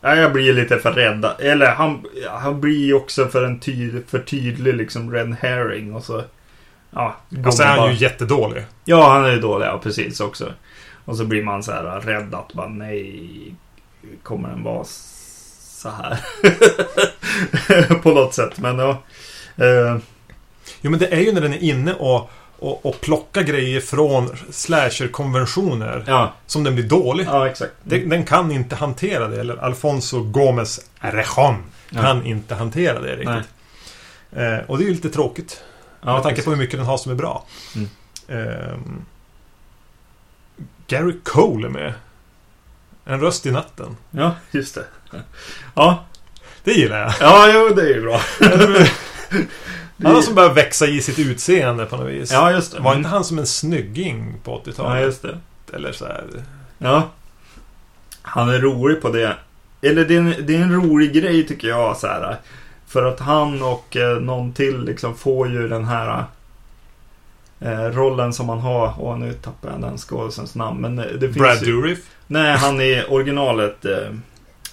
Ja, jag blir lite för rädd. Eller han, han blir ju också för en tyd, för tydlig liksom red herring och så... Ja, Och så är man han bara- ju jättedålig. Ja, han är ju dålig, ja precis också. Och så blir man så här rädd att bara nej, kommer den vara så här? På något sätt, men ja. Eh, Jo men det är ju när den är inne och, och, och plockar grejer från slasher-konventioner ja, som den blir dålig. ja, exakt. Den, den kan inte hantera det. Eller Alfonso Gomez Rejon Ja. kan inte hantera det riktigt. Eh, och det är ju lite tråkigt. ja, med tanke precis. på hur mycket den har som är bra. Mm. Ehm, Gary Cole är med. En röst i natten. Ja, just det. Ja, Det gillar jag. ja jo, det är ju bra. Han har som börjar växa i sitt utseende på något vis. Ja, just det. Var inte han som en snygging på 80-talet? Ja, just det. Eller så här. Ja. Han är rolig på det. Eller det är en, det är en rolig grej tycker jag. Så här, för att han och eh, någon till liksom får ju den här eh, rollen som han har. Och nu tappar jag den skådisens namn. Men eh, det finns Brad ju, Dourif. Nej, han i originalet eh,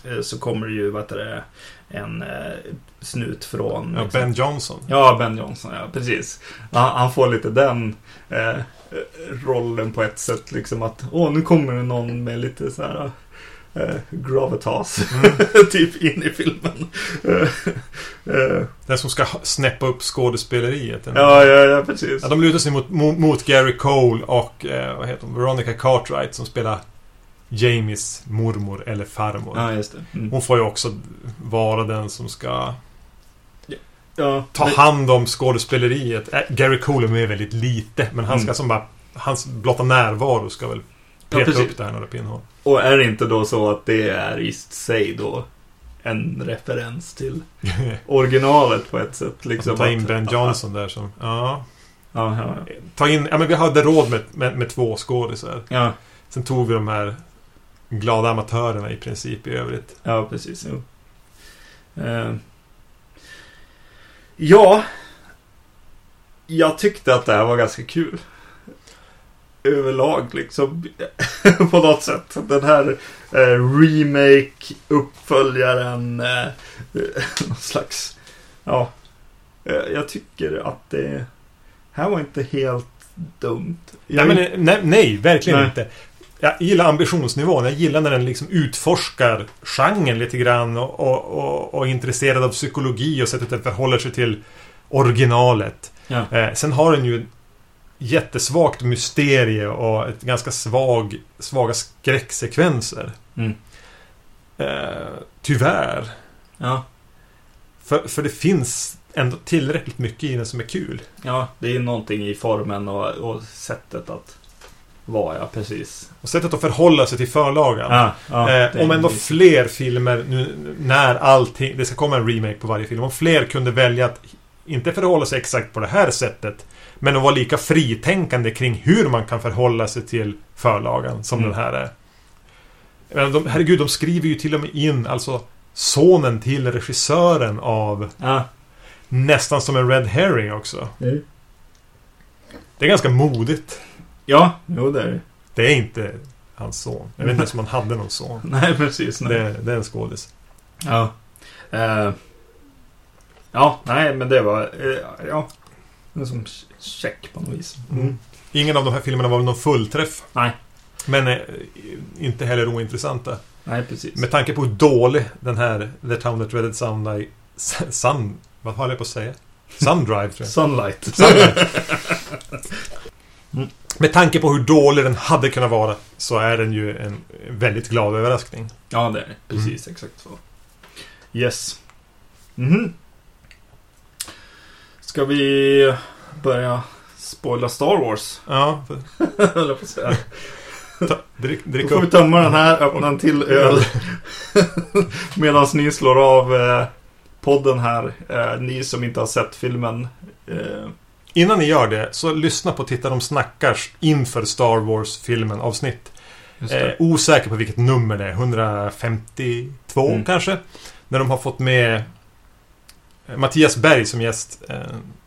eh, så kommer det ju, vad heter det, en eh, snut från... Ja, liksom- Ben Johnson. Ja, Ben Johnson, ja precis. Han, han får lite den eh, rollen på ett sätt liksom att åh, nu kommer det någon med lite så här eh, gravitas typ in i filmen. Eh, eh, Den som ska snäppa upp skådespeleriet. ja, ja, ja, precis. Ja, de lutar sig mot, mot, mot Gary Cole och eh, vad heter hon? Veronica Cartwright som spelar Jamies mormor eller farmor. Ja, just det. Mm. Hon får ju också vara den som ska Ja, ta men- hand om skådespeleriet. Äh, Gary Cole är väldigt lite, men han ska Mm. som bara... Hans blotta närvaro ska väl Ja, peta precis. upp det här några pinnhål. Och är det inte då så att det är i sig då en referens till originalet på ett sätt? Liksom ta in Ben Johnson där som... Ja. Ja, ja, ja. Ta in... Ja, men vi hade råd med, med, med två skådisar. ja. Sen tog vi de här glada amatörerna i princip i övrigt. Ja, precis. Jo. Eh. Ja. jag tyckte att det här var ganska kul. Överlag liksom. på något sätt. Den här eh, remake, uppföljaren. Eh, någon slags. Ja. Eh, jag tycker att det här var inte helt dumt. Jag, Nej, men, nej, nej, verkligen Nej. inte. Jag gillar ambitionsnivån. Jag gillar när den liksom utforskar genren lite grann och, och, och, och är intresserad av psykologi och sättet den förhåller sig till originalet. Ja. Eh, sen har den ju jättesvagt mysterie och ett ganska svag, svaga skräcksekvenser. Mm. Eh, tyvärr. Ja. För, för det finns ändå tillräckligt mycket i den som är kul. ja, det är någonting i formen och, och sättet att vara, ja precis. Och sättet att förhålla sig till förlagan. Ja, det eh, om ändå fler filmer nu när allting... Det ska komma en remake på varje film. Om fler kunde välja att inte förhålla sig exakt på det här sättet. Men att vara lika fritänkande kring hur man kan förhålla sig till förlagan som Mm. den här är. Jag menar, de, herregud, de skriver ju till och med in alltså sonen till regissören av Ja, nästan som en Red Herring också. Mm. Det är ganska modigt. Ja jo det är det. Det är inte hans son. Jag vet inte ens om han hade någon son. Nej, precis. Nej. Det, det är en skådis. Ja. Eh, ja, nej, men det var... Eh, ja. Det är som check på något vis. Mm. Ingen av de här filmerna var väl någon fullträff. Nej. Men eh, inte heller ointressanta. Nej, precis. Med tanke på hur dålig den här The Town That Dreaded Sunlight... Sun... Vad håller jag på att säga? Sundrive tror jag. Sunlight. Sunlight. Med tanke på hur dålig den hade kunnat vara så är den ju en väldigt glad överraskning. Ja, det är det. Precis, exakt så. Yes. Mhm. Ska vi börja spoila Star Wars? Ja, Höll jag på att säga. ta, drick, Då drick får vi tömma den här, öppna en till öl. Medan ni slår av eh, podden här. Eh, ni som inte har sett filmen. Eh, Innan ni gör det, så lyssna på Titta de snackar inför Star Wars-filmen avsnitt. Eh, osäker på vilket nummer det är. 152 Mm. kanske. När de har fått med eh, Mattias Berg som gäst. Eh,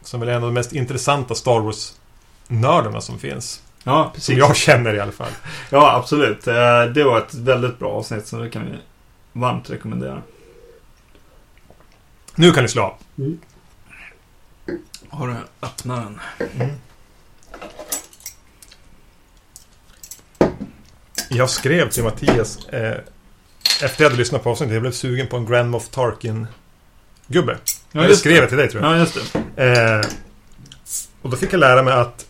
som väl är en av de mest intressanta Star Wars-nördarna som finns. ja, Som precis. jag känner i alla fall. Ja, absolut. Eh, det var ett väldigt bra avsnitt så det kan vi varmt rekommendera. Nu kan ni slå av. Har du öppnat den? Jag skrev till Mattias eh, efter jag hade lyssnat på avsnittet. Jag blev sugen på en Grand Moff Tarkin-gubbe. Ja, jag skrev det. det till dig tror jag. Ja, just det. Eh, och då fick jag lära mig att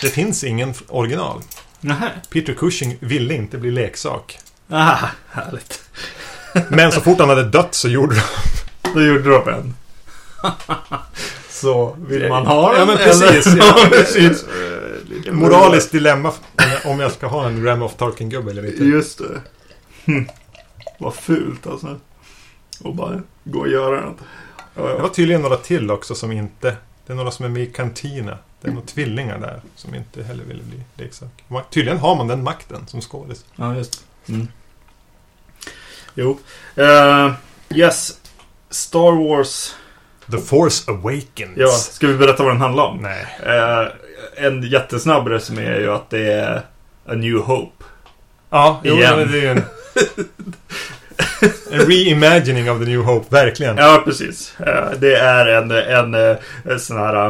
det finns ingen original. Nähä. Peter Cushing ville inte bli leksak. Ah, härligt. Men så fort han hade dött så gjorde de... Då gjorde de en. Så vill man ha den? Ja, men precis. Ja, ja, precis. Moraliskt dilemma om jag- ska ha en Ram of Tarkin-gubbe eller inte. Just det. Hm. Vad fult alltså. Och bara gå och göra något. Ja, Det var tydligen några till också som inte... Det är några som är med i Cantina. Det är några tvillingar där som inte heller ville bli leksak. Tydligen har man den makten som skådis. ja just. Mm. Jo. Eh, yes. Star Wars. The Force Awakens. Ja, ska vi berätta vad den handlar om? Nej. Eh, en jättesnabb resumé är ju att det är A New Hope. Ja, jo, Igen. det är ju en... En reimagining of the New Hope, verkligen. Ja, precis. Eh, Det är en, en, eh, en sån här...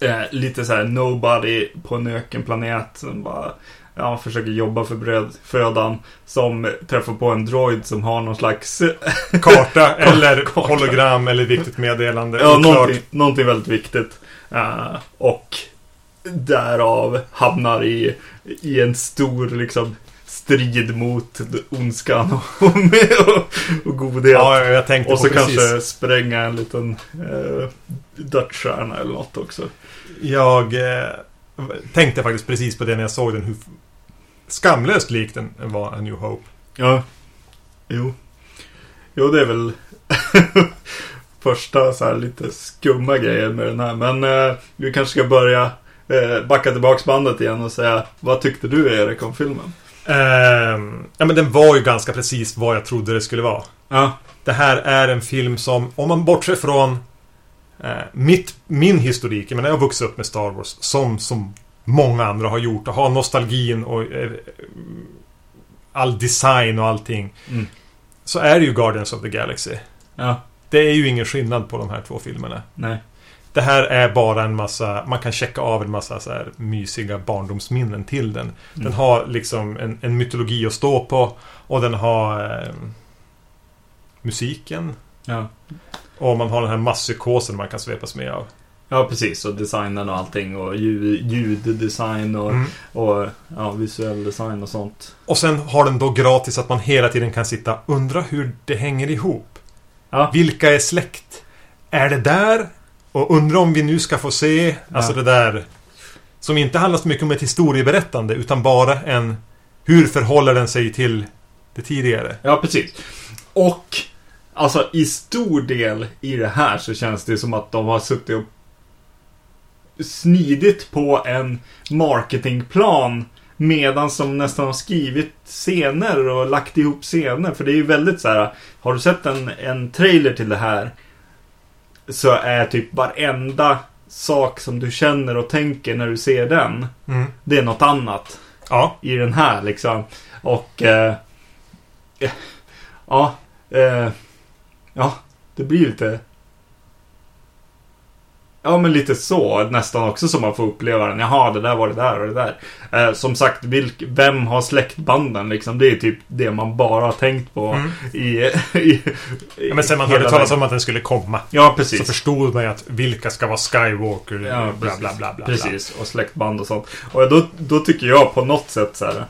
eh, Lite så här nobody på en ökenplanet som bara ja, försöker jobba för bröd, födan. Som träffar på en droid som har någon slags... Karta eller Karta. hologram eller viktigt meddelande. Ja, någonting, någonting väldigt viktigt. Eh, och därav hamnar i, i en stor liksom strid mot ondskan och, och, och godhet. Ja, jag tänkte Och så precis. kanske spränga en liten eh, dödsstjärna eller något också. Jag eh, tänkte faktiskt precis på det när jag såg den. Hur skamlöst lik den var A New Hope. Ja. Jo. Jo, det är väl första så här lite skumma grejer med den här. Men eh, vi kanske ska börja eh, backa tillbaks bandet igen och säga vad tyckte du Erik om filmen? Ehm, ja, men den var ju ganska precis vad jag trodde det skulle vara. Ja. Det här är en film som, om man bortser från Eh, mitt, min historik, jag menar jag har vuxit upp med Star Wars som, som många andra har gjort och har nostalgin och eh, all design och allting. Mm. Så är det ju Guardians of the Galaxy. Ja, Det är ju ingen skillnad på de här två filmerna. nej. Det här är bara en massa, man kan checka av en massa så här mysiga barndomsminnen till den. Den Mm. har liksom en, en mytologi att stå på och den har eh, musiken. Ja. Och man har den här masspsykosen man kan svepas med av. ja, precis. Och designen och allting. Och ljud, ljuddesign och, Mm. och ja, visuell design och sånt. Och sen har den då gratis att man hela tiden kan sitta undra hur det hänger ihop. Ja. Vilka är släkt? Är det där? Och undra om vi nu ska få se, alltså Ja. det där som inte handlar så mycket om ett historieberättande utan bara en hur förhåller den sig till det tidigare? Ja, precis. Och alltså i stor del i det här så känns det som att de har suttit och snidit på en marketingplan medan som nästan har skrivit scener och lagt ihop scener. För det är ju väldigt så här. Har du sett en, en trailer till det här så är typ varenda sak som du känner och tänker när du ser den. Mm. Det är något annat Ja, i den här liksom. Och... Eh, eh, ja. Eh, ja, det blir lite... Ja, men lite så nästan också som man får uppleva den. Jaha, det där var det där och det där. Eh, som sagt, vilk, vem har släktbanden liksom? Det är typ det man bara har tänkt på Mm. i, i, ja men sen man hörde talas om att den skulle komma. Ja, Så precis. förstod man ju att vilka ska vara Skywalker, Ja, bla bla bla bla. Precis, och släktband och sånt. Och då, då tycker jag på något sätt så här.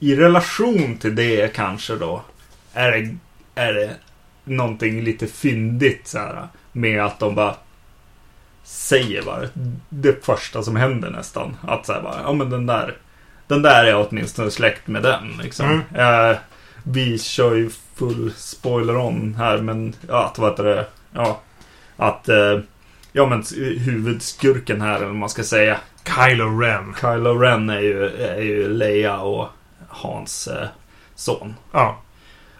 I relation till det kanske då. Är det, är det någonting lite fyndigt så här. Med att de bara säger bara det första som händer nästan. Att här bara, ja men den där. Den där är åtminstone släkt med den liksom. Eh, vi kör ju full spoiler on här men ja, att vad heter det? Ja, att eh, Ja men huvudskurken här eller vad man ska säga. Kylo Ren. Kylo Ren är ju, är ju Leia och Hans eh, son. Ja.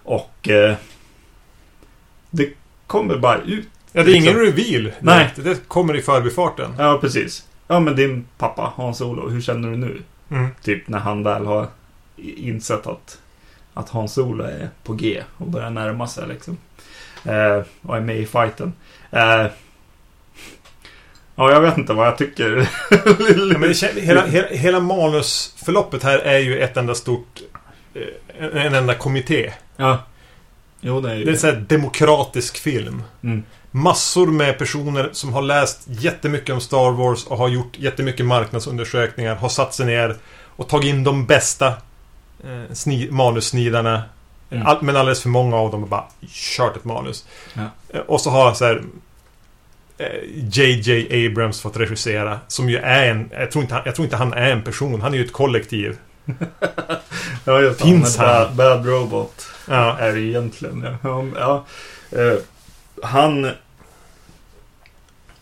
Och eh, det kommer bara ut. Ja, det är ingen Liksom. reveal. Nej. direkt. Det kommer i förbifarten. Ja, precis. Ja, men din pappa Hans Olo, hur känner du nu? Mm. Typ när han väl har insett att, att Hans Olo är på G och börjar närma sig liksom. Eh, och är med i fighten. Eh, ja, jag vet inte vad jag tycker. Ja, men det, hela, hela, hela manusförloppet här är ju ett enda stort... eh, En, en enda kommitté. ja. Jo, det är ju Det är en sån här demokratisk film. Mm. Massor med personer som har läst jättemycket om Star Wars och har gjort jättemycket marknadsundersökningar. Har satt sig ner och tagit in de bästa eh, sni, manussnidarna. Mm. All, men alldeles för många av dem har bara kört ett manus. Ja. Eh, Och så har så här eh, JJ Abrams fått regissera. Som ju är en... Jag tror, inte han, jag tror inte han är en person. Han är ju ett kollektiv. Ja, just. Finns Han? Bad, bad Robot. Ja. Är det egentligen. Ja, ja. Eh, han...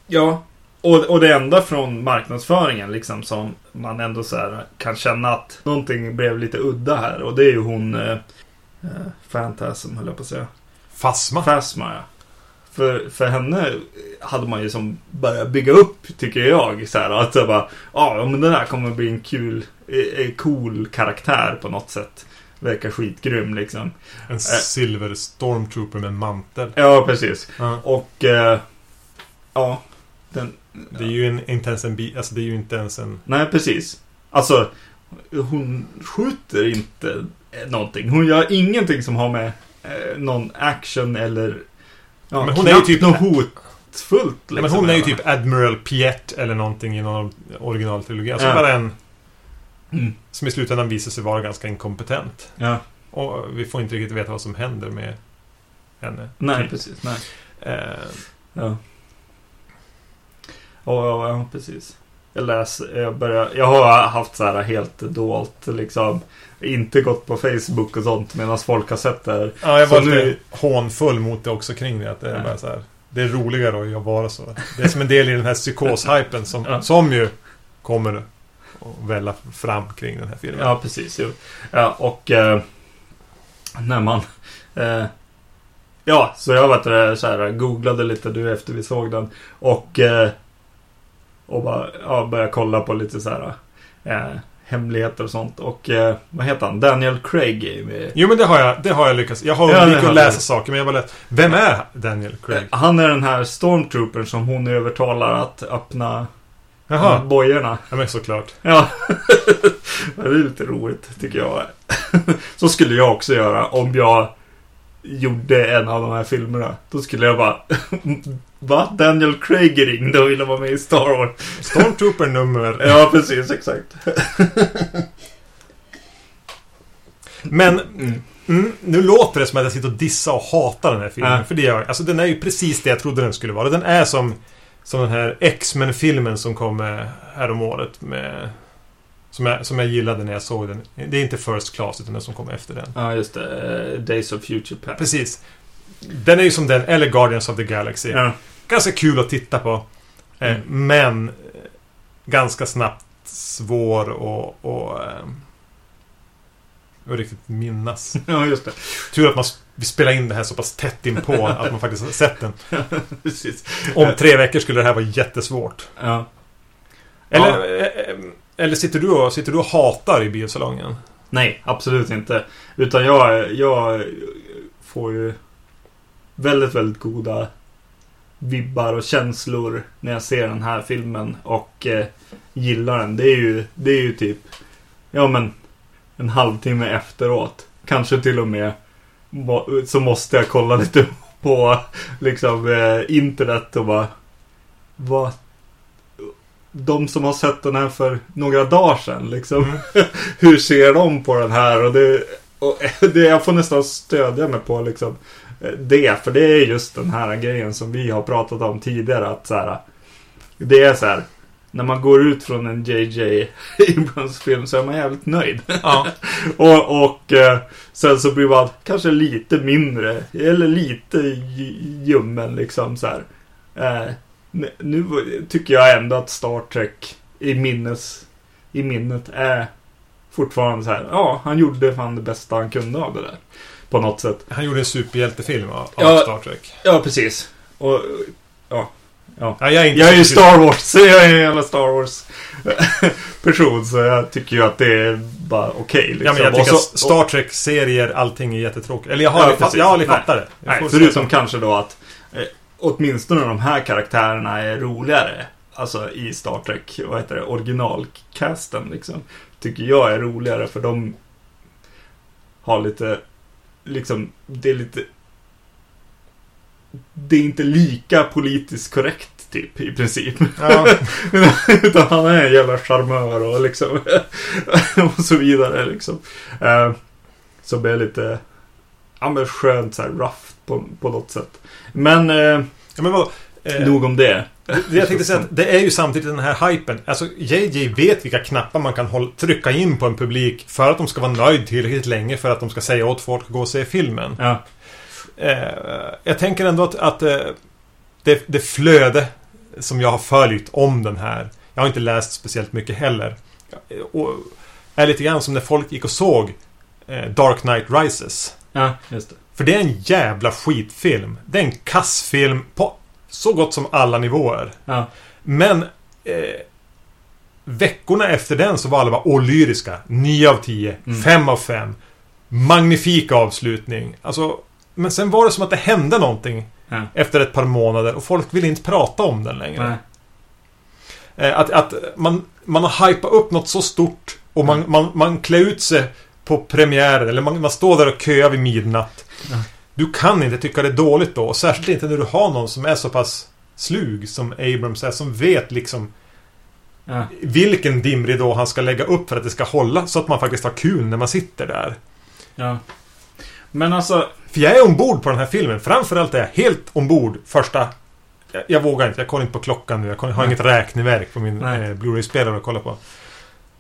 Ja. Och, och det enda från marknadsföringen liksom som man ändå så här kan känna att någonting blev lite udda här. Och det är ju hon... Eh, eh, Phantasm höll jag på att säga. Fasma. Phasma ja. För, för henne hade man ju som börjat bygga upp, tycker jag. Så här, att jag bara, "Ja, ja men den här kommer bli en kul, eh, eh, cool karaktär på något sätt. Verkar skitgrym liksom. En silver stormtrooper med mantel. Ja, precis. Ja. Och, eh, ja. Den, Det är ju en, inte ens en bi, Alltså det är ju inte ens en... nej, precis. Alltså, hon skjuter inte eh, någonting. Hon gör ingenting som har med eh, någon action eller... Ja, Men hon är ju typ- något hotfullt. Nej, men liksom, hon är ju typ Admiral Piet eller någonting i någon originaltrilogi. Alltså Ja. bara en Mm. som i slutändan visar sig vara ganska inkompetent. Ja. Och vi får inte riktigt veta vad som händer med henne. Nej, Typ. precis. Nej. Eh, Ja. Ja, ja, precis. Jag läser, jag börjar, jag har haft så här helt dolt liksom. Inte gått på Facebook och sånt medan folk har sett det här. ja, jag Så var lite nu- hånfull mot det också kring det. Att det är Ja. bara så här. Det är roligare att vara så. Det är som en del i den här psykoshypen som, Ja. som ju kommer att välla fram kring den här filmen. Ja, precis. Jo. Ja, och eh, när man... Eh, Ja, så jag vet det, så här, googlade lite nu efter vi såg den. Och, eh, och bara, ja, började kolla på lite så här eh, hemligheter och sånt. Och eh, vad heter han? Daniel Craig är ju med. Jo men det har jag, det har jag lyckats. Jag har Ja, det undvikit att läsa du. saker men jag var lätt. Vem är Daniel Craig? Eh, Han är den här stormtroopern som hon övertalar att öppna Jaha. bojorna. Ja men såklart. Ja, det är lite roligt tycker jag. Så skulle jag också göra om jag gjorde en av de här filmerna. Då skulle jag bara Va? Daniel Craig ringde och ville vara med i Star Wars. Stormtrooper nummer... Ja, precis. Exakt. Men mm, nu låter det som att jag sitter och dissar och hatar den här filmen. Ja. För det gör jag. Alltså den är ju precis det jag trodde den skulle vara. Den är som, som den här X-Men-filmen som kom eh, häromåret med... Som jag, som jag gillade när jag såg den. Det är inte First Class utan den som kom efter den. Ja, just det. Eh, Days of Future Past. Precis. Den är ju som den, eller Guardians of the Galaxy. Ja. Ganska kul att titta på. Eh, Mm. Men ganska snabbt svår och, och, och riktigt minnas. ja, just det. Tur att man vi spelar in det här så pass tätt in på att man faktiskt har sett den. precis. Om tre veckor skulle det här vara jättesvårt. Ja. Eller, eh, eh, eller sitter, du och, sitter du och hatar i biosalongen? Nej, absolut inte. Utan jag, jag får ju väldigt, väldigt goda vibbar och känslor när jag ser den här filmen och eh, gillar den. Det är, ju, det är ju typ, ja men, en halvtimme efteråt. Kanske till och med så måste jag kolla lite på liksom eh, internet och bara, vad de som har sett den här för några dagar sedan liksom. Hur ser de på den här? Och det, och det, jag får nästan stödja mig på liksom eh, det. För det är just den här grejen som vi har pratat om tidigare. Att så här, det är så här. När man går ut från en JJ Abrams film så är man jävligt nöjd. Ja. och och eh, sen så blir man kanske lite mindre. Eller lite ljummen liksom så här. Eh, nu- tycker jag ändå att Star Trek i, minnes, i minnet är fortfarande så här. Ja, han gjorde fan det bästa han kunde av det där. På något sätt. Han gjorde en superhjältefilm av, av Ja. Star Trek. Ja, precis. Och ja. Ja, jag är Jag är ju Star Wars. Jag är en jävla Star Wars person. Så jag tycker ju att det är bara okej. liksom. Ja, men jag Och tycker så- att Star Trek-serier, allting är jättetråkigt. Eller jag har, Ja, aldrig, fatt, jag har aldrig fattat det. Nej, förutom kanske då att eh, åtminstone de här karaktärerna är roligare. Alltså i Star Trek, vad heter det, originalcasten liksom. Tycker jag är roligare för de har lite, liksom, det är lite det är inte lika politiskt korrekt typ i princip. Ja. Utan han är en jävla charmör och liksom och så vidare liksom. Eh, så blir det lite ja, men skönt så här rough på, på något sätt. Men eh, ja, men vad... Eh, nog om det. Det jag tänkte säga att det är ju samtidigt den här hypen. Alltså JJ vet vilka knappar man kan hålla, trycka in på en publik för att de ska vara nöjd tillräckligt länge för att de ska säga åt folk att gå och se filmen. Ja, jag tänker ändå att, att eh, det, det flöde som jag har följt om den här. Jag har inte läst speciellt mycket heller. Och är lite grann som när folk gick och såg eh, Dark Knight Rises. ja just det. För det är en jävla skitfilm. Det är en kassfilm på så gott som alla nivåer. Ja, Men eh, veckorna efter den så var alla bara åh lyriska. 9 av 10. Mm. 5 av 5. Magnifik avslutning. Alltså, men sen var det som att det hände någonting ja. efter ett par månader och folk ville inte prata om den längre. Nej. Eh, Att, att man, man har hypat upp något så stort och man, man, man klär ut sig på premiären eller man, man står där och köar vid midnatt. Ja. Du kan inte tycka det är dåligt då. Och särskilt inte när du har någon som är så pass slug som Abrams är. Som vet liksom Ja. vilken dimridå han ska lägga upp för att det ska hålla. Så att man faktiskt har kul när man sitter där. ja. Men alltså, För jag är ombord på den här filmen. Framförallt är jag helt ombord första... Jag, jag vågar inte. Jag kollar inte på klockan nu. Jag har Nej. inget räkneverk på min eh, Blu-ray-spelare att kolla på.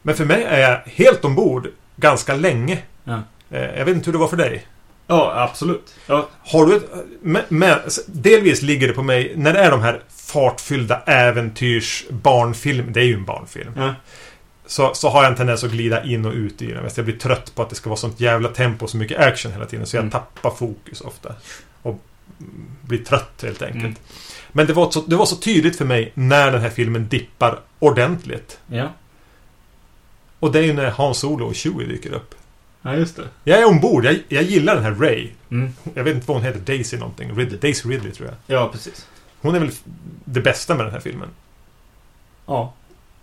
Men för mig är jag helt ombord ganska länge. Ja. Eh, jag vet inte hur det var för dig. ja absolut. Ja, Har du ett... Men, men, delvis ligger det på mig när det är de här fartfyllda äventyrs barnfilm. Det är ju en barnfilm. ja, Så, så har jag en tendens att glida in och ut i den. Visst, Jag blir trött på att det ska vara sånt jävla tempo och så mycket action hela tiden. Så jag Mm. tappar fokus ofta. Och blir trött helt enkelt. Mm. Men det var, så, det var så tydligt för mig när den här filmen dippar ordentligt. Ja. Och det är ju när Han Solo och Chewie dyker upp. Ja, just det. Jag är ombord. Jag, jag gillar den här Ray. Mm. Jag vet inte vad hon heter. Daisy någonting. Ridley. Daisy Ridley tror jag. Ja, precis. Hon är väl det bästa med den här filmen. Ja.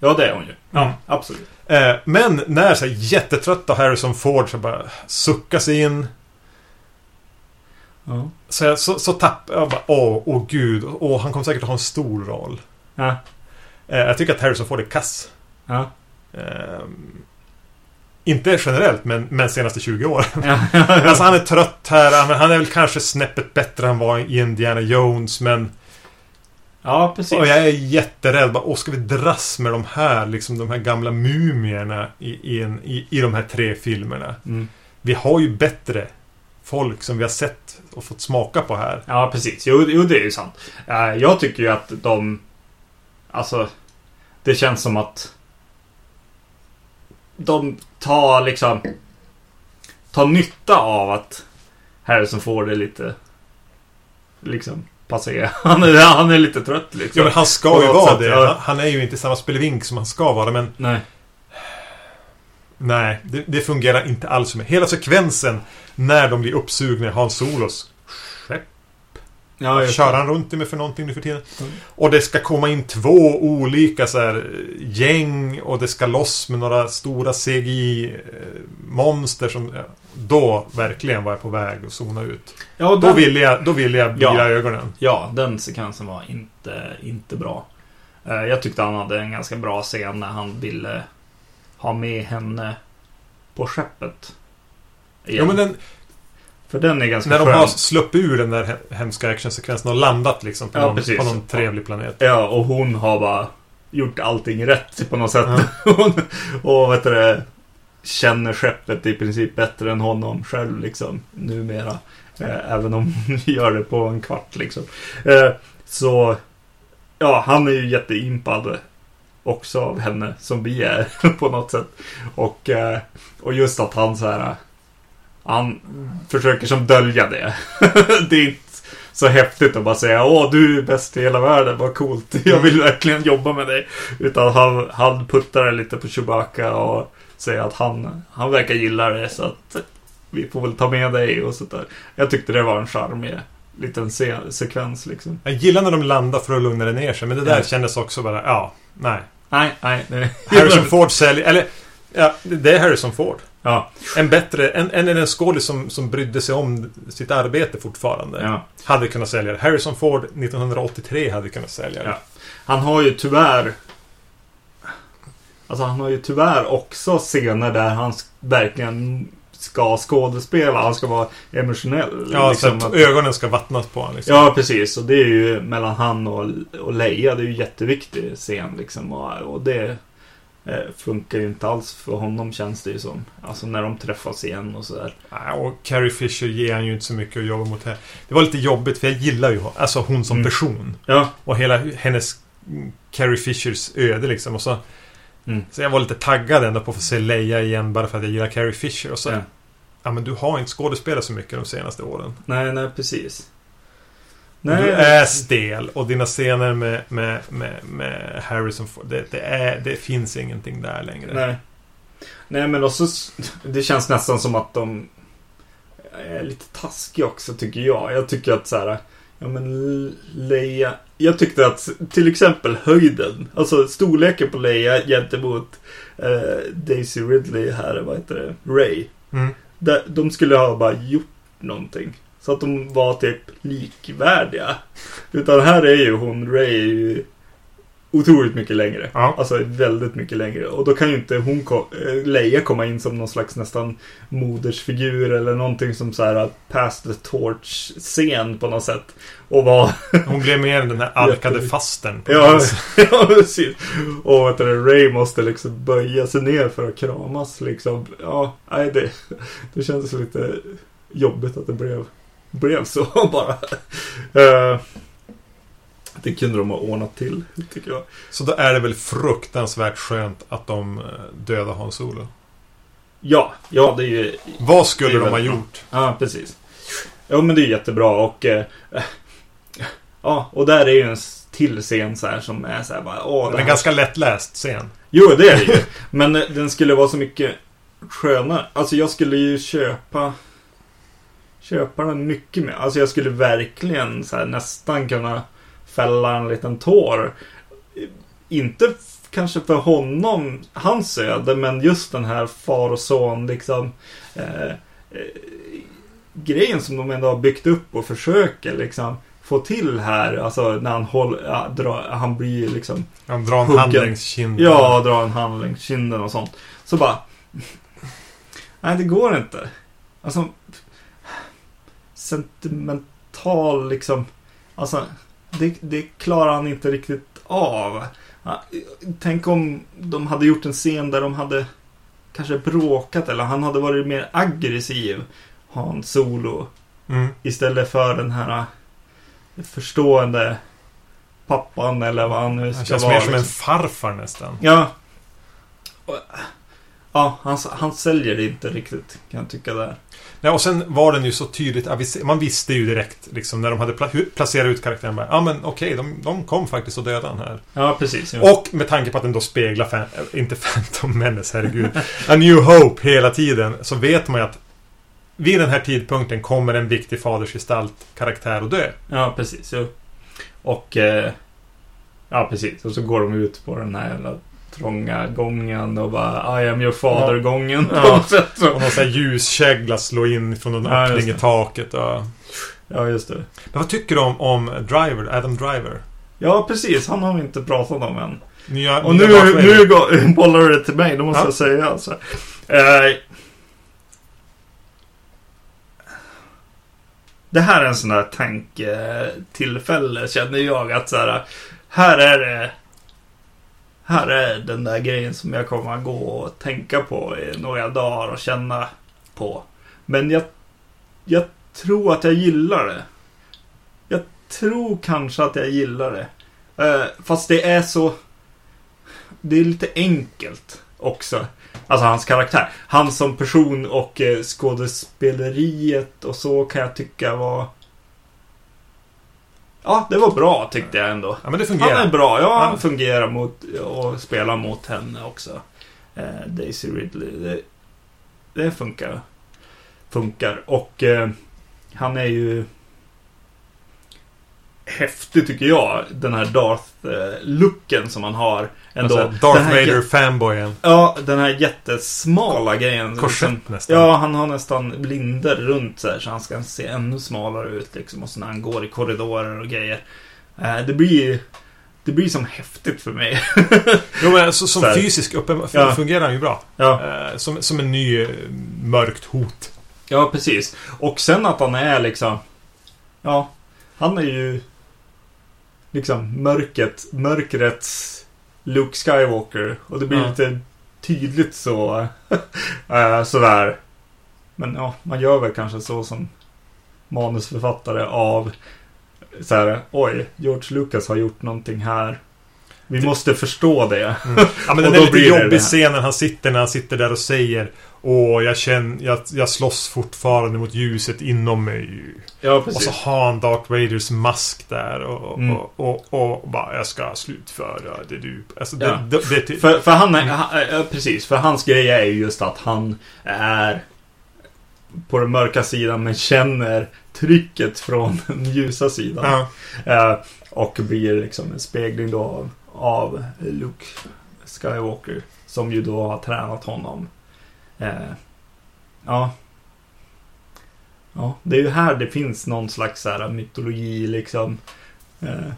Ja, det är hon ju. Ja, absolut. Eh, men när så här, jättetrötta Harrison Ford så bara suckar sig in. Ja. Så, jag, så, så tappar jag bara, åh, åh gud. Åh, han kommer säkert att ha en stor roll. Ja. Eh, jag tycker att Harrison Ford är kass. Ja. Ehm, inte generellt, men, men senaste 20 år. Ja. alltså han är trött här. Han, är väl kanske snäppet bättre än var i Indiana Jones, men... ja, precis. Och jag är jätterädd. Bara, Åh, ska vi dras med de här, liksom de här gamla mumierna i, i, en, i, i de här tre filmerna? Mm. Vi har ju bättre folk som vi har sett och fått smaka på här. Ja, precis. Jo, jo, det är ju sant. Eh, Jag tycker ju att de... Alltså... Det känns som att... De tar liksom... Tar nytta av att Harrison Ford är lite... Liksom... Passé. Han är, han är lite trött liksom. Ja, men han ska ju vara det. ja. Han, är ju inte samma spelevink som han ska vara, men Nej. nej, det, det fungerar inte alls. Hela sekvensen när de blir uppsugna i Hans Solos. Ja, Kör han runt det med för någonting nu för tiden? Mm. Och det ska komma in två olika så här, eh, gäng och det ska loss med några stora CGI-monster som... ja, Då verkligen var jag på väg att zona ut. Ja, och Då den- ville jag, då ville jag bila Ja. ögonen. Ja, den sekvensen var inte, inte bra. Eh, Jag tyckte han hade en ganska bra scen när han ville ha med henne på skeppet. Igen. Ja, men den, För den är ganska när de skön. har sluppit ur den där he- hemska actionsekvensen och landat liksom på, Ja, någon, precis. på någon trevlig planet. Ja, och hon har bara gjort allting rätt på något sätt. Hon- och vet du känner skeppet i princip bättre än honom själv liksom numera. Eh, även om hon gör det på en kvart liksom. Eh, så, ja, han är ju jätteimpad också av henne som vi är på något sätt. Och, eh, och just att han så här, han försöker som dölja det. det är inte så häftigt att bara säga Åh, du är bäst i hela världen, vad coolt. Jag vill verkligen jobba med dig. Utan han, han puttar lite på Chewbacca och säger att han, han verkar gilla det så att vi får väl ta med dig och sånt där. Jag tyckte det var en charmig liten se sekvens liksom. Jag gillar när de landar för att lugna det ner sig, men det där Ja. kändes också bara, ja, nej. Nej, nej, nej. Harrison Ford säljer, eller, ja, det är Harrison Ford. Ja, En bättre, en, en, en skådis som, som brydde sig om sitt arbete fortfarande. ja. Hade kunnat sälja det. Harrison Ford 1983 hade kunnat sälja det. Ja. Han har ju tyvärr Alltså han har ju tyvärr också scener där han verkligen ska skådespela. Han ska vara emotionell. Ja, liksom, så att att- ögonen ska vattnas på honom. Liksom. Ja, precis. Och det är ju mellan han och, och Leia. Det är ju jätteviktig scen liksom. Och, och det funkar ju inte alls för honom känns det ju som. Alltså när de träffas igen och sådär. Och Carrie Fisher ger han ju inte så mycket att jobba mot här. Det var lite jobbigt för jag gillar ju alltså hon som Mm. person. Ja. Och hela hennes mm, Carrie Fishers öde liksom. Och så, Mm. så jag var lite taggad ändå på att få se Leia igen bara för att jag gillar Carrie Fisher. Och så, Ja. ja. men du har inte skådespelat så mycket de senaste åren. Nej, nej, precis. Du är stel och dina scener med, med, med, med Harrison Ford, det, det, är, det finns ingenting där längre. Nej. Nej men också Det känns nästan som att de Är lite taskiga också tycker jag. Jag tycker att så här. Ja men Leia Jag tyckte att till exempel höjden Alltså storleken på Leia gentemot eh, Daisy Ridley här, vad heter det? Ray. Mm. Där, de skulle ha bara gjort någonting. Så att de var typ likvärdiga. Utan här är ju hon, Ray är ju otroligt mycket längre. Ja. Alltså väldigt mycket längre. Och då kan ju inte hon, eh, Leia komma in som någon slags nästan modersfigur eller någonting som så här pass the torch-scen på något sätt. Och vara Hon blev mer den här alkade fasten. på Ja, ja precis. Och du, Ray måste liksom böja sig ner för att kramas liksom. Ja, nej det, det kändes lite jobbigt att det blev, blev så bara. Eh, det kunde de ha ordnat till, tycker jag. Så då är det väl fruktansvärt skönt att de eh, dödar Hans Solo. Ja, ja det är ju... Vad skulle de ha bra. gjort? Ja, precis. Ja, men det är jättebra och... Eh, ja, och där är ju en till scen så här som är så här bara... Åh, det är en här- ganska lättläst scen. Jo, det är det ju. Men den skulle vara så mycket skönare. Alltså jag skulle ju köpa... Köpa den mycket mer. Alltså jag skulle verkligen så här, nästan kunna fälla en liten tår. Inte kanske för honom, hans öde, men just den här far och son liksom. Eh, eh, grejen som de ändå har byggt upp och försöker liksom få till här. Alltså när han håller, ja, drar, han blir liksom Han drar en Huggen. hand längs kinden. Ja, dra en hand längs kinden och sånt. Så bara... Nej, det går inte. Alltså... Sentimental liksom... Alltså, det, det klarar han inte riktigt av. Tänk om de hade gjort en scen där de hade kanske bråkat eller han hade varit mer aggressiv. Han Solo. Mm. Istället för den här eh, förstående pappan eller vad han nu ska Han känns vara. mer som en liksom. farfar nästan. Ja. Och- Ja, han, han säljer det inte riktigt kan jag tycka där. Ja, och sen var den ju så tydligt aviserad. Man visste ju direkt liksom när de hade pla placerat ut karaktären. Ja men okej, de, de kom faktiskt och dödade han här. Ja, precis. Ja. Och med tanke på att den då speglar, fan, äh, inte Phantom Menace, herregud. A New Hope hela tiden. Så vet man ju att vid den här tidpunkten kommer en viktig fadersgestalt karaktär att dö. ja, precis. Jo. Och... Eh, ja, precis. Och så går de ut på den här jävla trånga gången och bara I am your father-gången på Ja. något sätt. Och någon sån här ljuskägla slår in från någon Ja, öppning i taket. Och... Ja, just det. Men vad tycker du om, om Driver, Adam Driver? Ja, precis. Han har vi inte pratat om än. Nya, Och nya nu, nu går, bollar du det till mig, det måste Ja. jag säga alltså. Eh, det här är en sån där tanktillfälle känner jag att så här, här är det här är den där grejen som jag kommer att gå och tänka på i några dagar och känna på. Men jag, jag tror att jag gillar det. Jag tror kanske att jag gillar det. Eh, fast det är så... Det är lite enkelt också. Alltså hans karaktär. Han som person och eh, skådespeleriet och så kan jag tycka var... Ja, det var bra tyckte jag ändå. Ja men det Han fungerar. är bra. Ja, han fungerar mot och spelar mot henne också. Eh, Daisy Ridley. Det, det funkar. Funkar. Och eh, han är ju häftig tycker jag. Den här Darth-looken som han har. Ändå. Alltså, Darth Vader-fanboyen. Ja, den här jättesmala grejen. Korsett nästan. Ja, han har nästan blinder runt så här så han ska se ännu smalare ut liksom. Och så när han går i korridorer och grejer. Eh, det blir det blir som häftigt för mig. Jo, men så, som Så fysisk uppen, Ja. fungerar han ju bra. ja. Eh, som, som en ny eh, mörkt hot. ja, precis. Och sen att han är liksom... Ja, han är ju liksom mörkret, mörkrets Luke Skywalker. Och det blir Ja. lite tydligt så. eh, sådär. Men ja, man gör väl kanske så som manusförfattare av så här, oj, George Lucas har gjort någonting här. Vi måste förstå det. Ja, men Och den är lite jobbig scenen han sitter när han sitter där och säger Åh, jag känner... Jag, jag slåss fortfarande mot ljuset inom mig. Ja, Och så har han Darth Vaders mask där och, Mm. och, och, och bara jag ska slutföra det du... Alltså det, Ja. det, det, det, För, för han är, han, ja, precis, för hans grej är ju just att han är på den mörka sidan men känner trycket från den ljusa sidan. ja. Eh, och blir liksom en spegling då av, av Luke Skywalker. Som ju då har tränat honom. Eh, ja. Ja, det är ju här det finns någon slags här mytologi liksom. Eh,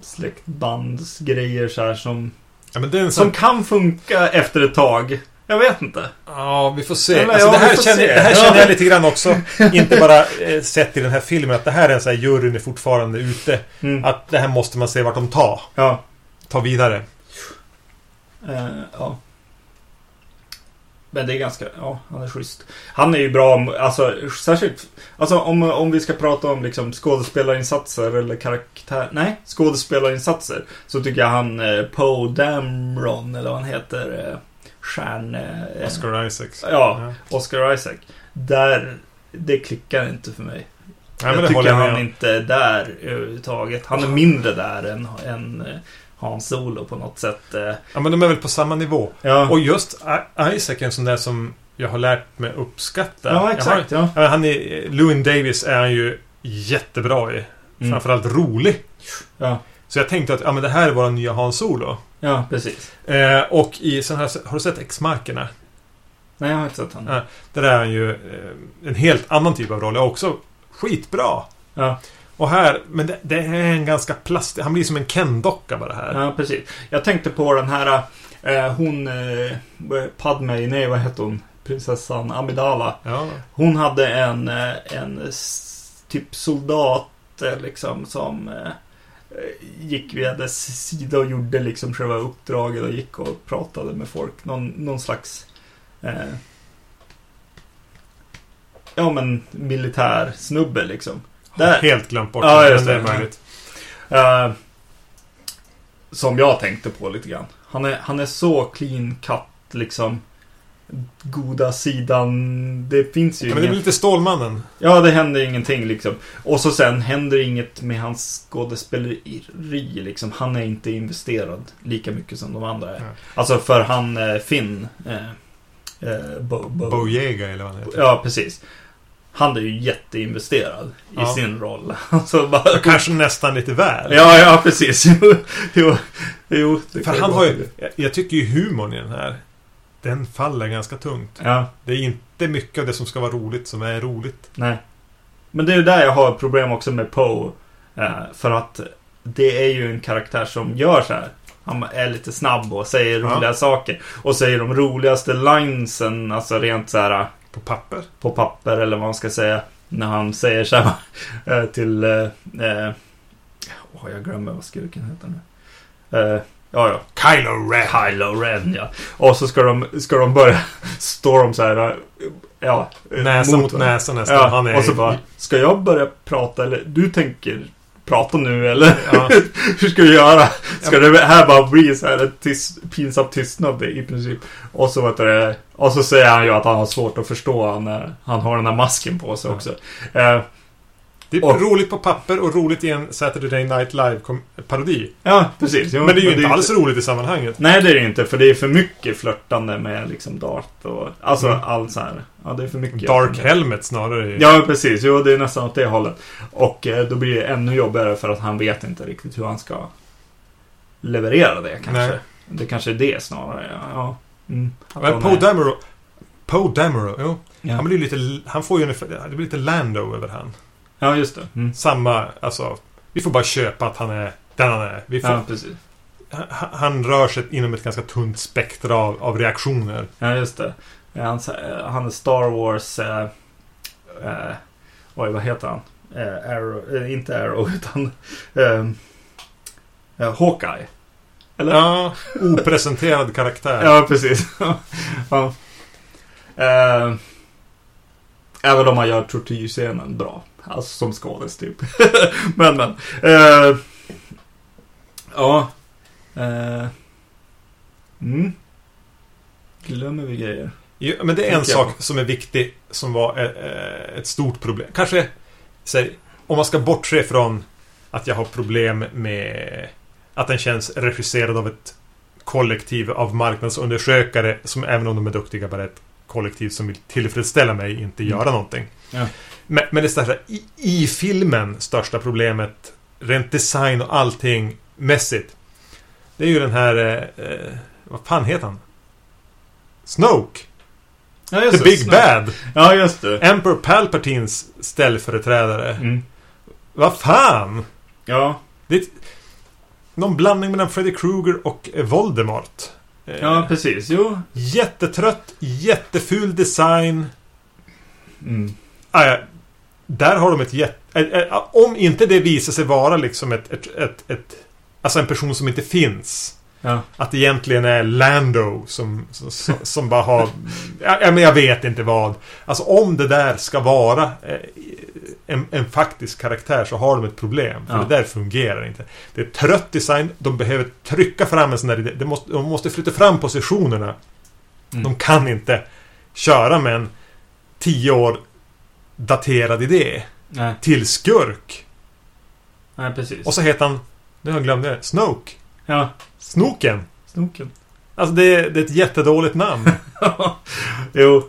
släktbandsgrejer så här som, ja, en som sån... kan funka efter ett tag. Jag vet inte. Ja, vi får se. Eller, alltså, ja, det, här känner, se. det här känner jag lite grann också. Inte bara eh, sett i den här filmen att det här är en sån här juryn är fortfarande ute. Mm. Att det här måste man se vart de tar. Ja. Ta vidare. Eh, ja. Men det är ganska, ja, han är schysst. Han är ju bra, alltså särskilt, alltså om, om vi ska prata om liksom skådespelarinsatser eller karaktär, nej, skådespelarinsatser. Så tycker jag han eh, Poe Dameron, eller vad han heter, eh, stjärn... Eh, Oscar Isaacs. Ja, Oscar Isaac. Där, det klickar inte för mig men det jag tycker han inte är där överhuvudtaget. Han är mindre där än, än Hans Solo på något sätt. eh. Ja, men de är väl på samma nivå. Ja, Och just Isaac är en sån där som jag har lärt mig uppskatta. ja Jag har- exakt. Ja. Han är, Lewin Davis är han ju jättebra i. Mm. Framförallt rolig. Ja. Så jag tänkte att ja, men det här är vår nya Han Solo. ja, precis. Eh, och i sån här, har du sett X-markerna? Nej, jag har inte sett honom. Ja. Där är han ju eh, en helt annan typ av roll. Och också skitbra. Ja. Och här, men det, det är en ganska plastig... Han blir som en Ken-docka bara här. Ja, precis. Jag tänkte på den här, eh, hon, eh, Padme, nej vad hette hon? Prinsessan Amidala. Ja. Hon hade en, eh, en typ soldat eh, liksom som eh, eh, gick via dess sida och gjorde liksom själva uppdraget och gick och pratade med folk. Någon, någon slags eh, Ja men militär snubbe liksom. Där. Helt glömt bort Ja, just det är möjligt. Eh, som jag tänkte på lite grann. Han är, han är så clean cut liksom. Goda sidan. Det finns ju Ja, men det väl lite Stålmannen. Ja, det händer ingenting liksom. Och så sen händer inget med hans skådespeleri liksom. Han är inte investerad lika mycket som de andra är. Ja. Alltså för han Finn. Eh, eh, Bo, Bo, Bojega eller vad han heter. Ja, precis. Han är ju jätteinvesterad i Ja. sin roll. Alltså bara... Kanske nästan lite väl. Ja, ja, precis. Jo, jo, jo För han har ju... jag- Jag tycker ju humorn i den här... Den faller ganska tungt. Ja, Det är inte mycket av det som ska vara roligt som är roligt. nej. Men det är ju där jag har problem också med Poe. Eh, för att det är ju en karaktär som gör så här. Han är lite snabb och säger Ja. roliga saker. Och säger de roligaste linesen, alltså rent så här På papper. på papper eller vad man ska säga. När han säger så här eh, till... eh, Åh, jag glömmer vad skurken heter nu. Eh, ja, ja. Kylo Ren. Kylo Ren, ja. Och så ska de, ska de börja stå de så här... eh, Ja, Näsa mot varandra. näsa nästan. Ja, Han är och så bara, ska jag börja prata eller du tänker prata nu eller? Ja. Hur ska vi göra? Ska det här bara bli så här en tyst, pinsam tystnad i princip? Och så, vet du, och så säger han ju att han har svårt att förstå när han har den här masken på sig Ja. också. Eh, Det är Och- roligt på papper och roligt i en Saturday Night Live-parodi. ja, precis. Jo, Men det är ju inte är alls roligt i sammanhanget. Nej, det är det inte. För det är för mycket flörtande med liksom Dart och... Alltså Mm. allt så här. Ja, det är för mycket. Dark Helmet snarare. Ja, precis. Jo, det är nästan åt det hållet. Och eh, då blir det ännu jobbigare för att han vet inte riktigt hur han ska leverera det kanske. Nej. Det kanske är det snarare. Ja. ja. Mm. Men Poe Dameron... Poe Dameron, jo. Ja. Han blir lite... Han får ju ungefär... Det blir lite Lando över han. Ja, just det. Mm. Samma, alltså... Vi får bara köpa att han är den han är. Vi får, Ja, precis. han, han rör sig inom ett ganska tunt spektra av, av reaktioner. Ja, just det. Han, eh, han är Star Wars... Eh, eh, oj, vad heter han? Eh, Arrow, eh, inte Arrow, utan... Eh, eh, Hawkeye. Eller? Ja, opresenterad karaktär. Ja, precis. ja. Eh, även om man gör tortyrscenen bra. Alltså som skådis typ. men, men. Eh, ja. Eh, mm. Glömmer vi grejer. Jo, men det är en sak som är viktig som var eh, ett stort problem. Kanske, säg, om man ska bortse från att jag har problem med att den känns regisserad av ett kollektiv av marknadsundersökare som även om de är duktiga bara är ett kollektiv som vill tillfredsställa mig, inte Mm. göra någonting. Ja. Men, men det största, i, i filmen, största problemet, rent design och allting mässigt. Det är ju den här, eh, eh, vad fan heter han? Snoke! Ja, The Big Bad! Ja, just det. Emperor Palpatines ställföreträdare. Mm. Vad fan! Ja, Det är någon blandning mellan Freddy Krueger och eh, Voldemort. Eh, ja, precis. Jo. jättetrött, jätteful design. Mm. Ah, ja. Där har de ett jätte... eh, Om inte det visar sig vara liksom ett, ett, ett, ett... Alltså en person som inte finns. Ja. Att det egentligen är Lando som, som, som bara har... Ja, ja, men jag vet inte vad. Alltså om det där ska vara eh, en, en faktisk karaktär så har de ett problem. För Ja. det där fungerar inte. Det är trött design. De behöver trycka fram en sån där idé. De måste, de måste flytta fram positionerna. Mm. De kan inte köra med en tio år daterad idé. Nej, till skurk. nej precis. Och så heter han, nu har jag glömt det, Snoke. Ja, Snoken. snoken. Alltså det är, det är ett jättedåligt namn. jo.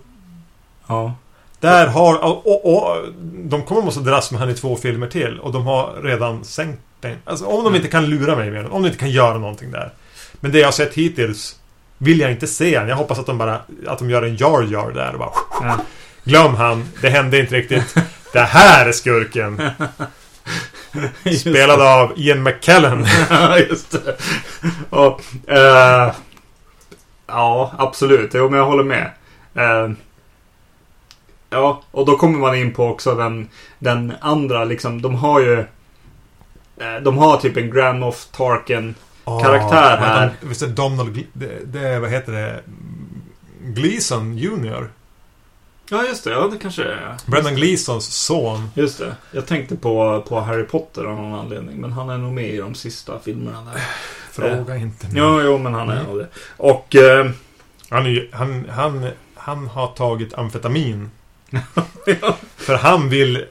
Ja. Där har... Och, och, och, de kommer måste dras med han i två filmer till. Och de har redan sänkt den. Alltså om de Mm. inte kan lura mig med den, Om de inte kan göra någonting där. Men det jag har sett hittills vill jag inte se än. Jag hoppas att de bara... Att de gör en Jar Jar där och bara... Ja. Glöm han. Det hände inte riktigt. Det här är skurken. Spelad av Ian McKellen. Ja, just det. Och, eh, ja, absolut. Jo, men jag håller med. Eh, ja, och då kommer man in på också den, den andra, liksom. De har ju... eh, De har typ en Grand Moff Tarkin. Karaktär heter här. Visst är Donald... Det, det vad heter det? Gleason Jr. Ja, just det. Ja, det kanske det är. Brendan Gleasons son. Just det. Jag tänkte på, på Harry Potter av någon anledning. Men han är nog med i de sista filmerna där. Fråga inte nu. Jo, jo, men han är nog det. Och... Eh, Han, är, han, han, han har tagit amfetamin. För han vill...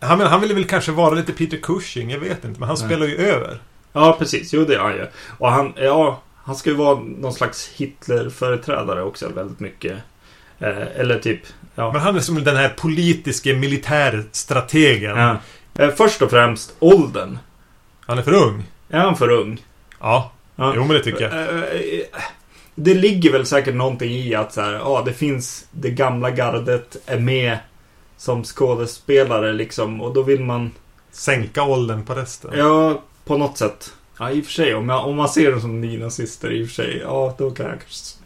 Han, han ville väl kanske vara lite Peter Cushing, jag vet inte. Men han Nej. spelar ju över. Ja, precis. Jo, det är han ju. Och han, ja, han ska ju vara någon slags Hitler-företrädare också väldigt mycket. Eh, eller typ, ja. Men han är som den här politiska militärstrategen. ja. Eh, först och främst, åldern. Han är för ung. Är han för ung? Ja, Ja. jo men det tycker jag. Eh, eh, Det ligger väl säkert någonting i att så här, ja, det finns det gamla gardet är med som skådespelare liksom. Och då vill man, Sänka åldern på resten. ja, på något sätt. Ja, i och för sig. Om, jag, om man ser dem som nynazister i och för sig. Ja, då kan jag kanske,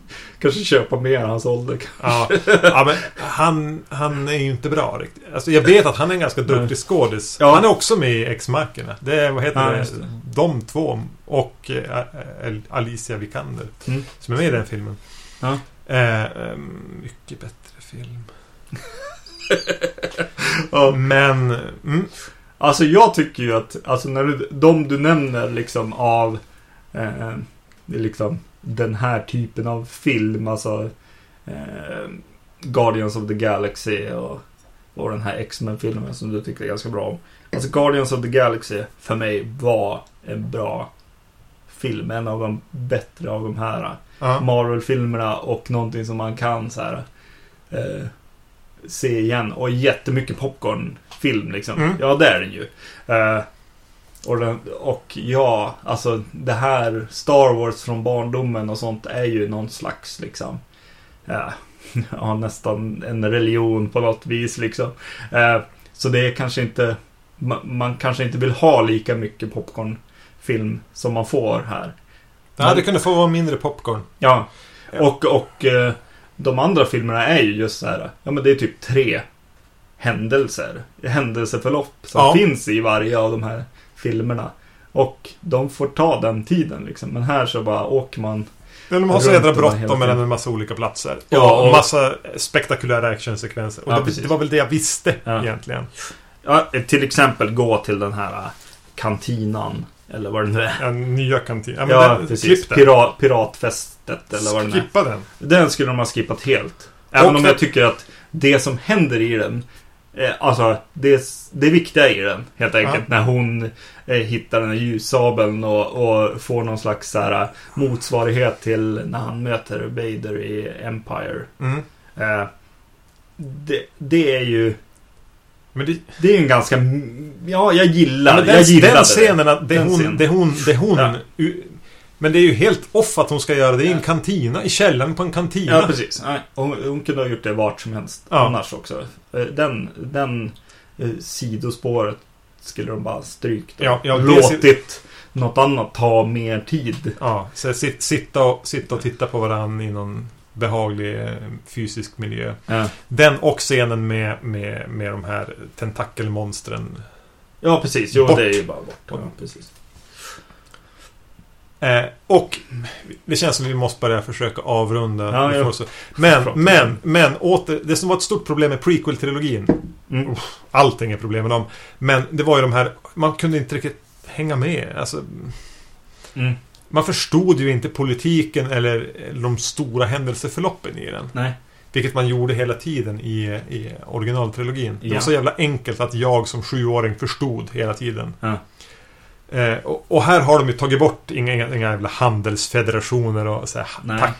kanske köpa mer hans ålder. Ja, ja men han, han är ju inte bra riktigt. Alltså, jag vet att han är en ganska duktig skådis. Ja. Han är också med i X-Markerna. Det är, vad heter Ja, det? det. De två. Och eh, eh, Alicia Vikander. Mm. Som är med i den filmen. Ja. Eh, eh, mycket bättre film. Ja. Men... Mm, Alltså jag tycker ju att, alltså när du, de du nämner liksom av eh, liksom den här typen av film, alltså eh, Guardians of the Galaxy och, och den här X-Men-filmen som du tyckte ganska bra om. Alltså Guardians of the Galaxy för mig var en bra film, en av de bättre av de här ja. Marvel-filmerna och någonting som man kan så här eh, se igen. Och jättemycket popcorn-film liksom. Mm. Ja, det är den ju. Eh, och, den, och ja, alltså det här Star Wars från barndomen och sånt är ju någon slags liksom ja, nästan en religion på något vis liksom. Eh, så det är kanske inte man, man kanske inte vill ha lika mycket popcornfilm som man får här. Det hade kunnat få vara mindre popcorn. Ja, och, och eh, de andra filmerna är ju just så här. Ja, men det är typ tre händelser. Händelseförlopp som Ja. finns i varje av de här filmerna. Och de får ta den tiden liksom. Men här så bara åker man. Men de har så jädra bråttom mellan en massa olika platser. Ja, och, och- massa spektakulära actionsekvenser. Och Ja, det, det var väl det jag visste Ja. egentligen. Ja, till exempel gå till den här eh, kantinan. Eller vad det nu är. Ja, nya kantin. Ja, Ja, den, precis. Pirat, piratfästet eller vad det nu är. Skippa den. Den skulle de ha skippat helt. Även Och om jag tycker att det som händer i den eh, Alltså det, det viktiga i den helt enkelt när hon eh, hittar den här ljussabeln och, och får någon slags så här, motsvarighet till när han möter Vader i Empire. Mm. Eh, det, det är ju Men det, Det är en ganska Ja, jag gillar Ja, men Jag den, gillade den scenen, att det Den hon, scenen. det hon, det hon Ja. Men det är ju helt off att hon ska göra det i en kantina. I källaren på en kantina. Ja, precis. Nej, hon, hon kunde ha gjort det vart som helst Ja. annars också. Eh, Den, den eh, sidospåret skulle de bara strykt. Ja, ja, det Låtit något annat ta mer tid. Ja, så sit, sitta, och, sitta och titta på varandra i någon behaglig eh, fysisk miljö. Ja, Den och scenen med, med, med de här tentakelmonstren. ja precis. Jo, Bort. det är ju bara bort. Ja, precis. Eh, och det känns som vi måste börja försöka avrunda. Ja, ja. Men, men, men åter, det som var ett stort problem med prequel-trilogin. Mm. Allting är problem med dem. Men det var ju de här, man kunde inte riktigt hänga med. Alltså, Mm. man förstod ju inte politiken eller de stora händelseförloppen i den. Nej. Vilket man gjorde hela tiden i, i originaltrilogin. Det Ja. var så jävla enkelt att jag som sjuåring förstod hela tiden. Ja. Eh, och, och här har de ju tagit bort inga, inga, jävla handelsfederationer och så här,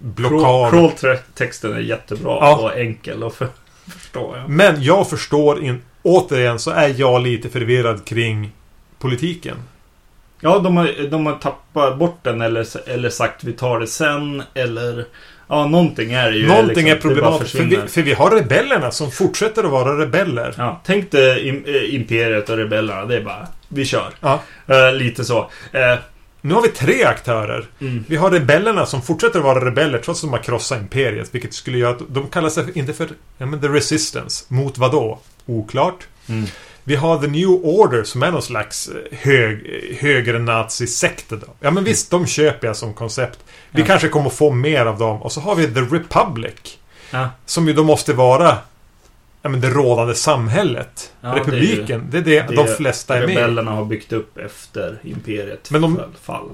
blockad. Crawl-texten är jättebra Ja. och enkel att för, förstå. Ja. Men jag förstår in, återigen så är jag lite förvirrad kring politiken. Ja, de har, de har tappat bort den eller, eller sagt vi tar det sen eller... Ja, någonting är ju. Någonting liksom, är problematiskt. För vi, för vi har rebellerna som fortsätter att vara rebeller. Ja, tänk dig im, eh, Imperiet och Rebellerna. Det är bara, vi kör. Ja. Eh, lite så. Eh, Nu har vi tre aktörer. Mm. Vi har rebellerna som fortsätter att vara rebeller trots att de har krossat imperiet. Vilket skulle göra att de kallar sig inte för ja, men the resistance. Mot vad då? Oklart. Mm. Vi har the new order som är någon slags eh, hög, eh, högre nazi-sekt. då. Ja men visst, de köper jag som koncept. Vi Ja. kanske kommer få mer av dem. Och så har vi the republic. ja. Som ju då måste vara ja, men det rådande samhället. Ja, det är ju- Republiken. Det är, det, Det de flesta är med. Rebellerna har byggt upp efter Imperiet Men de- fall- fall.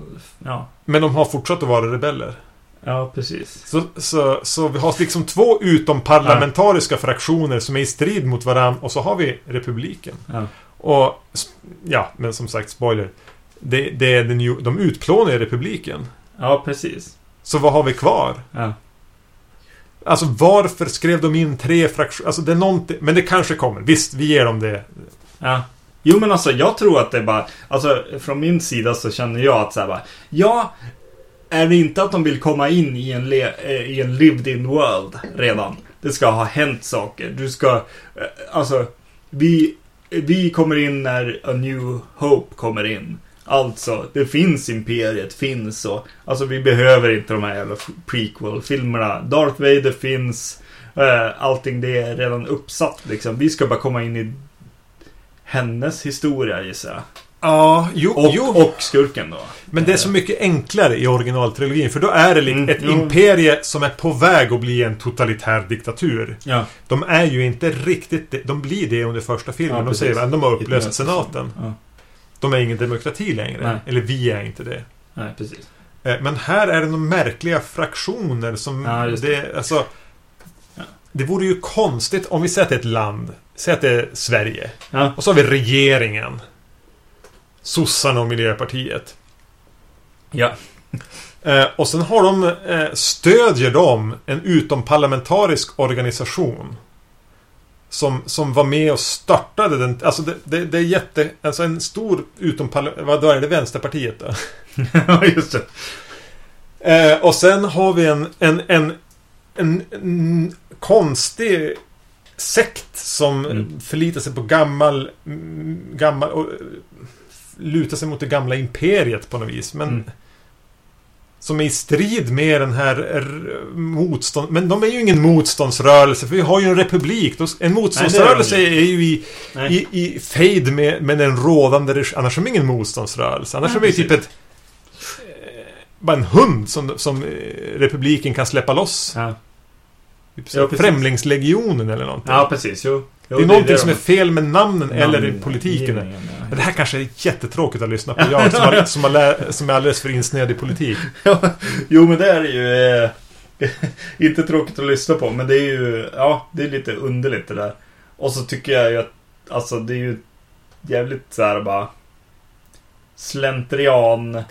Ja. Men de har fortsatt att vara rebeller. Ja, precis. Så, så, så vi har liksom två utomparlamentariska fraktioner som är i strid mot varandra och så har vi republiken. Ja. Och ja, men som sagt, spoiler. Det, det är den de utplånar republiken. ja, precis. Så vad har vi kvar? Ja. Alltså varför skrev de in tre fraktioner? Alltså det är någonting, men det kanske kommer. Visst, vi ger dem det. Ja. Jo men alltså jag tror att det är bara, alltså från min sida så känner jag att så här bara, ja, är det inte att de vill komma in i en, le, eh, i en lived in world redan? Det ska ha hänt saker. Du ska, eh, alltså, vi, vi kommer in när A New Hope kommer in. Alltså, det finns Imperiet, finns och Alltså vi behöver inte de här jävla prequel-filmerna. Darth Vader finns. Eh, allting det är redan uppsatt liksom. Vi ska bara komma in i hennes historia gissar jag. Ja, jo, Och, jo. och skurken då. Men det är så mycket enklare i originaltrilogin. För då är det Mm, ett jo. imperie som är på väg att bli en totalitär diktatur. Ja. De är ju inte riktigt det. De blir det under första filmen. Ja, de precis. säger att de har upplöst senaten. Ja. De är ingen demokrati längre. Nej. Eller vi är inte det. Nej, precis. Eh, Men här är det några märkliga fraktioner som... Ja, just det. Alltså, det vore ju konstigt om vi säger att det är ett land. Säg att det är Sverige. Och så har vi regeringen. Sossarna och Miljöpartiet. Ja. Eh, och sen har de, eh, stödjer de en utomparlamentarisk organisation. Som, som var med och startade den. Alltså det, det, det är jätte... Alltså en stor utomparlamentarisk... Vad då är det? Vänsterpartiet då? Ja, just det. Eh, och sen har vi en, en, en, en, en konstig sekt som Mm. förlitar sig på gammal... mm, gammal lutar sig mot det gamla imperiet på något vis. Men... Mm. Som är i strid med den här motstånd... Men de är ju ingen motståndsrörelse för vi har ju en republik. En motståndsrörelse Nej, det är ju i, Nej. i, i fejd med, med den rådande Annars är de ingen motståndsrörelse. Annars Nej, är de ju typ ett... eh, Bara en hund som, som eh, republiken kan släppa loss. Ja. Typ Ja. Främlingslegionen eller någonting. ja, precis. Jo. Jo det är någonting som de- är fel med namnen eller i namn- politiken. givningen, ja. Men det här kanske är jättetråkigt att lyssna på. Jag som, har, som, har lä- som är alldeles för insnöad i politik. Ja, jo men det är ju eh, inte tråkigt att lyssna på men det är ju ja, det är lite underligt det där. Och så tycker jag ju att alltså det är ju jävligt så här bara slentrian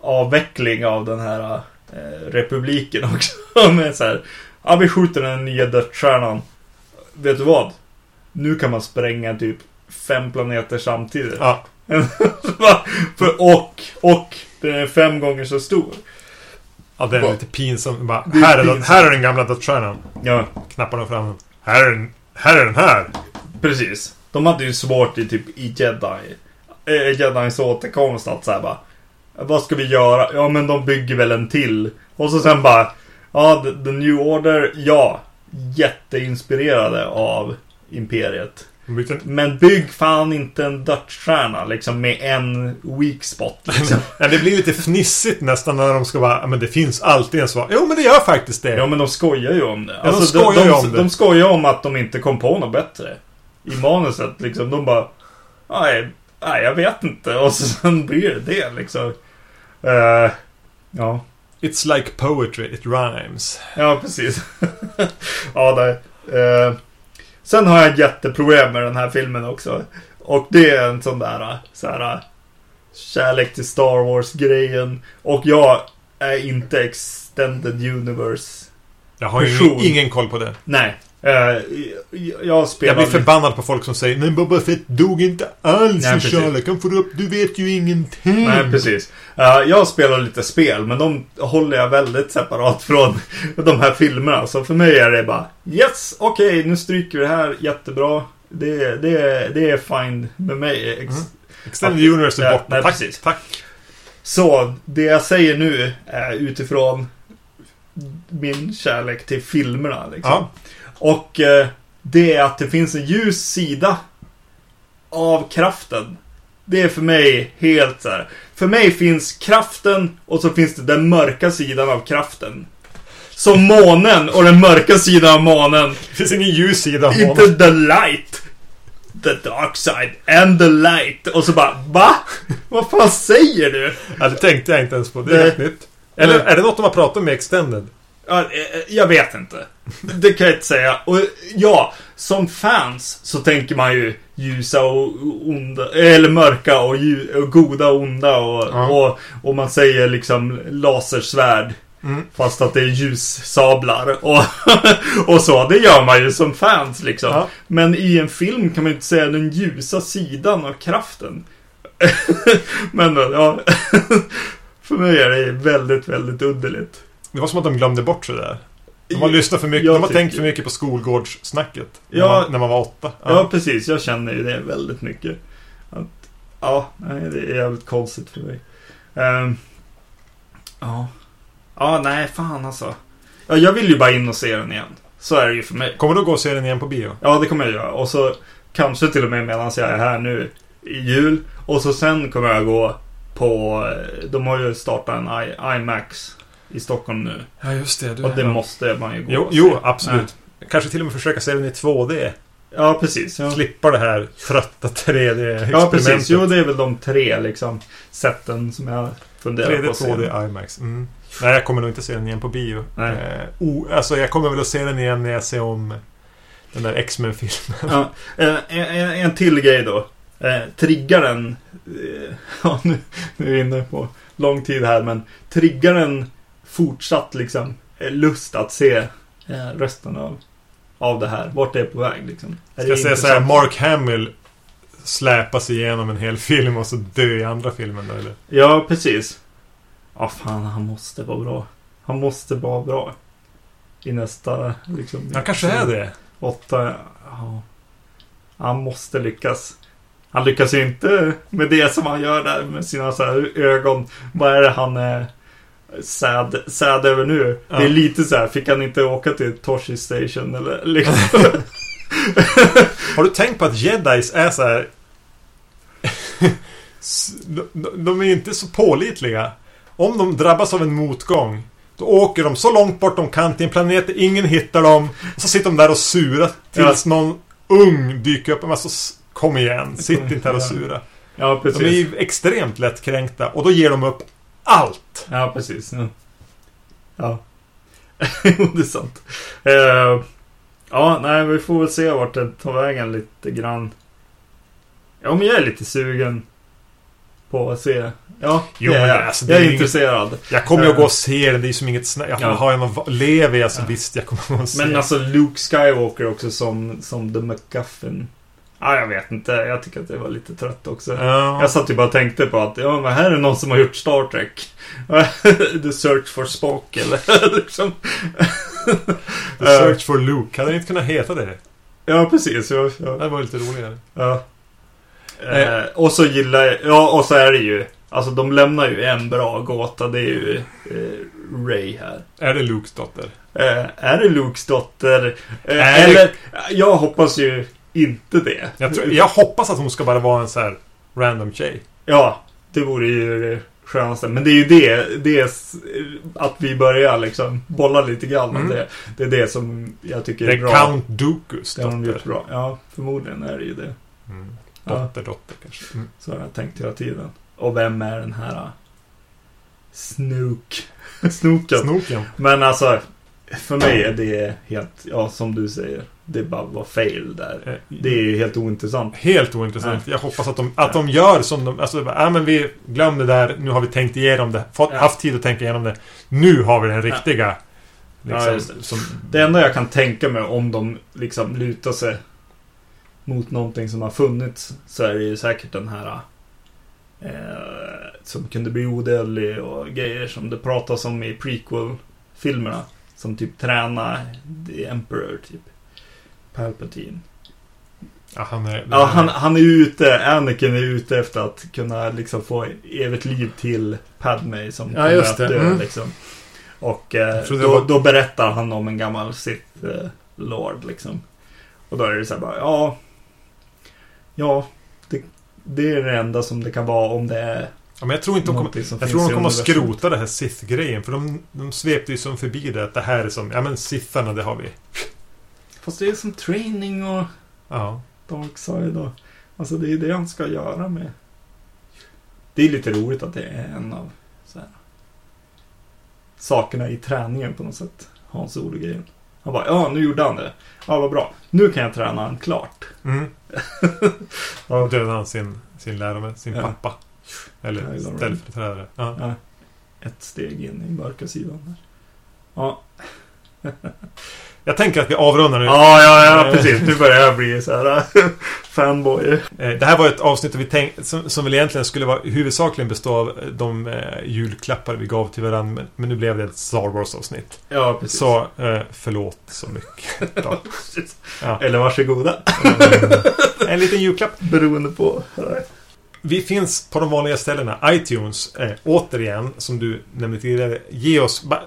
avveckling av den här eh, republiken också. med så här, ja vi skjuter den nya dödsstjärnan. Vet du vad? Nu kan man spränga typ fem planeter samtidigt. Ja. För, och, och den är fem gånger så stor. Ja, det är Va? lite pinsamt. Bara, Det är här, är den, här är den gamla dödsstjärnan. Ja, Knapparna fram. Här är den, här är den här. precis. De hade ju svårt i typ i Jedi. Eh, Jedis återkomst att såhär bara. Vad ska vi göra? Ja men de bygger väl en till. Och så sen bara. Ja, the New Order. Ja. Jätteinspirerade av Imperiet. De Men bygg fan inte en dödsstjärna liksom med en weak spot. Liksom. Ja, det blir lite fnissigt nästan när de ska vara... Ja, men det finns alltid en svar. Jo, men det gör faktiskt det. Ja men de skojar ju om det. de Alltså, skojar de, ju de, om det. de skojar om att de inte kom på något bättre. I manuset liksom. De bara... Nej, nej jag vet inte. Och sen blir det det liksom. Eh, ja. It's like poetry, it rhymes. Ja, precis. ja, det. Eh, sen har jag ett jätteproblem med den här filmen också. Och det är en sån där, så här kärlek till Star Wars-grejen. Och jag är inte Extended Universe. Jag har ju Person. ingen koll på det. Nej. Eh, jag spelar... Jag blir förbannad på folk som säger Men Boba Fett dog inte alls Nej, i precis. kärlek. Han får upp, du vet ju ingenting. Nej, precis. Eh, jag spelar lite spel, men de håller jag väldigt separat från de här filmerna. Så för mig är det bara Yes, okej, nu stryker vi det här. Jättebra. Det, det, det är fine med mig. Ex- Mm. Extended Universe är borta. nej, tack, precis. tack. Så, det jag säger nu är utifrån min kärlek till filmerna. Liksom. Ja. Och eh, det är att det finns en ljus sida av kraften. Det är för mig helt så här. För mig finns kraften och så finns det den mörka sidan av kraften. Som månen och den mörka sidan av månen. Det finns ingen ljus sida av Inte honom. the light. The dark side and the light. Och så bara, va? Vad fan säger du? Ja, det tänkte jag inte ens på. Det är helt nytt. Eller är det något de har pratat om med Extended? Ja, eh, jag vet inte. Det kan jag inte säga. Och ja, som fans så tänker man ju ljusa och onda, eller mörka och, och goda och onda och, Ja. och, och man säger liksom lasersvärd. Mm. Fast att det är ljussablar och, och så. Det gör man ju som fans liksom. Ja. Men i en film kan man ju inte säga den ljusa sidan av kraften. Men ja. För mig är det väldigt, väldigt underligt. Det var som att de glömde bort sig där. De har lyssnat för mycket. Jag de har tycker- tänkt för mycket på skolgårdssnacket. När, Ja. man, när man var åtta. Ja, precis. Jag känner ju det väldigt mycket. Att, ja, nej, det är jävligt konstigt för mig. Ehm, ja. Ja, nej, fan alltså. Ja, jag vill ju bara in och se den igen. Så är det ju för mig. Kommer du gå och se den igen på bio? Ja, det kommer jag göra. Och så kanske till och med medan jag är här nu i jul. Och så sen kommer jag gå på... De har ju startat en I, IMAX i Stockholm nu. Ja, just det. Du, Och det måste man ju gå Jo, och jo se. absolut. Kanske till och med försöka se den i 2D. Ja, precis. Ja. Slippa det här trötta 3D-experimentet. Ja, precis. Jo, det är väl de tre liksom sätten som jag funderar 3D, på att se. 2D, IMAX. Mm. Nej, jag kommer nog inte se den igen på bio. Nej. Eh, oh, alltså, jag kommer väl att se den igen när jag ser om den där X-Men-filmen. Ja, eh, en, en, till grej då. Eh, triggaren... Eh, ja, nu, nu är vi inne på lång tid här, men triggaren fortsatt liksom eh, lust att se eh, resten av, av det här. Vart det är på väg liksom. Är Ska jag säga så här? Mark Hamill släpas igenom en hel film och så dö i andra filmen då, eller? Ja, precis. Ja, fan, han måste vara bra. Han måste vara bra. I nästa, liksom. Han kanske är det. Åtta, ja. Han måste lyckas. Han lyckas ju inte med det som han gör där med sina så här ögon. Vad är det han är sad, sad över nu? Ja. Det är lite så här, fick han inte åka till Toshi Station eller liksom? Har du tänkt på att jedis är så här... De, de- är inte så pålitliga. Om de drabbas av en motgång då åker de så långt bort de kan till en planet där ingen hittar dem. Och så sitter de där och sura tills någon ung dyker upp. Alltså, kom igen, sitt inte här och sura. ja, De är precis. ju extremt lättkränkta och då ger de upp allt. Ja, precis. Ja, ja. Jo, det är sant. Eh, ja, nej, vi får väl se vart det tar vägen lite grann. Ja, men jag är lite sugen på att se. Ja, Jo, det är men jag. alltså, det jag är är intresserad. Jag kommer ju att gå och se den, det är ju som inget snack. Jag Ja. har jag någon, lever jag så Ja. visst jag kommer att gå och se. Men alltså Luke Skywalker också som, som The McGuffin. Ja, jag vet inte. Jag tycker att det var lite trött också. ja. Jag satt ju bara och tänkte på att ja, men här är någon som har gjort Star Trek. The Search for Spock eller liksom. The Search for Luke. Hade den inte kunnat heta det? Ja, precis. Ja, ja. Det var lite roligare. Ja. Eh, och så gillar jag, ja och så är det ju, alltså de lämnar ju en bra gåta, det är ju eh, Ray här. Är det Lukes dotter? Eh, är det Lukes dotter? Eh, Är det- eller, jag hoppas ju inte det. Jag, tror, jag hoppas att hon ska bara vara en så här random tjej. Ja, det vore ju det skönaste. Men det är ju det, det är att vi börjar liksom bolla lite grann Mm. det. Det är det som jag tycker Det är är bra. Count Dookus Det har de dotter. gjort bra. Ja, förmodligen är det ju det. Mm. Ja. Dotter, dotter kanske. Mm. Så har jag tänkt hela tiden. Och vem är den här uh, Snook? Snooken. Snoken. Men alltså, för mig är det helt, ja som du säger, det bara var fail där. Eh, Det är ju helt ointressant. Helt ointressant. Jag hoppas att de, att de gör som de... Alltså, ja men vi glömde det där. Nu har vi tänkt igenom det. Fått, Ja. Haft tid att tänka igenom det. Nu har vi den riktiga. Ja, Liksom, det. som, Det enda jag kan tänka mig om de liksom lutar sig mot någonting som har funnits så är det ju säkert den här eh, som kunde bli odödlig och grejer som det pratas om i prequel-filmerna. Som typ träna The Emperor, typ. Palpatine. ja, han är... Ja, han, han är ute, Anakin är ute efter att kunna liksom få evigt liv till Padme som Ja, kommer att dö Mm. liksom. Och eh, då, var- då berättar han om en gammal Sith eh, Lord liksom. Och då är det så här bara, ja. Ja, det, det är det enda som det kan vara om det är Ja, men jag tror inte de kommer... Jag tror de kommer att skrota det här Sith-grejen. För de, de svepte ju som förbi det. Att det här är som... Ja men Sitharna, det har vi. Fast det är som training och Ja. Dark Side och... Alltså det är det han ska göra med... Det är lite roligt att det är en av så här, sakerna i träningen på något sätt. Hans Olo-grejen. Han bara, ja nu gjorde han det. Ja vad bra. Nu kan jag träna han klart. Mm. Ja. Dödade han sin, sin lärare, sin Ja. pappa. Eller ställföreträdare. Ja. Ja, ett steg in i mörka sidan. Där. Ja. Jag tänker att vi avrundar nu. ja, ja, ja, precis. Nu börjar jag bli så här fanboy. Eh, Det här var ett avsnitt vi tänk, som, som väl egentligen skulle vara huvudsakligen bestå av de eh, julklappar vi gav till varandra. Men, men nu blev det ett Star Wars-avsnitt. Ja, precis. Så eh, förlåt så mycket. Ja. Eller varsågoda. En liten julklapp. Beroende på. Vi finns på de vanliga ställena. iTunes, eh, återigen, som du nämnde tidigare. Ge oss... ba-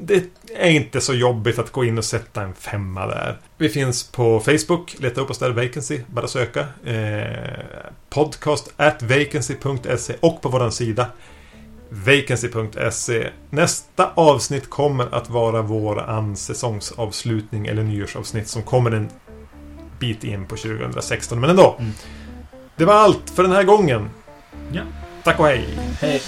Det är inte så jobbigt att gå in och sätta en femma där. Vi finns på Facebook. Leta upp oss där, Vacancy. Bara söka. Eh, podcast at vacancy.se och på vår sida. Vacancy.se. Nästa avsnitt kommer att vara våran säsongsavslutning eller nyårsavsnitt som kommer en bit in på 2016. Men ändå. Mm. Det var allt för den här gången. Ja. Tack och hej! Hej.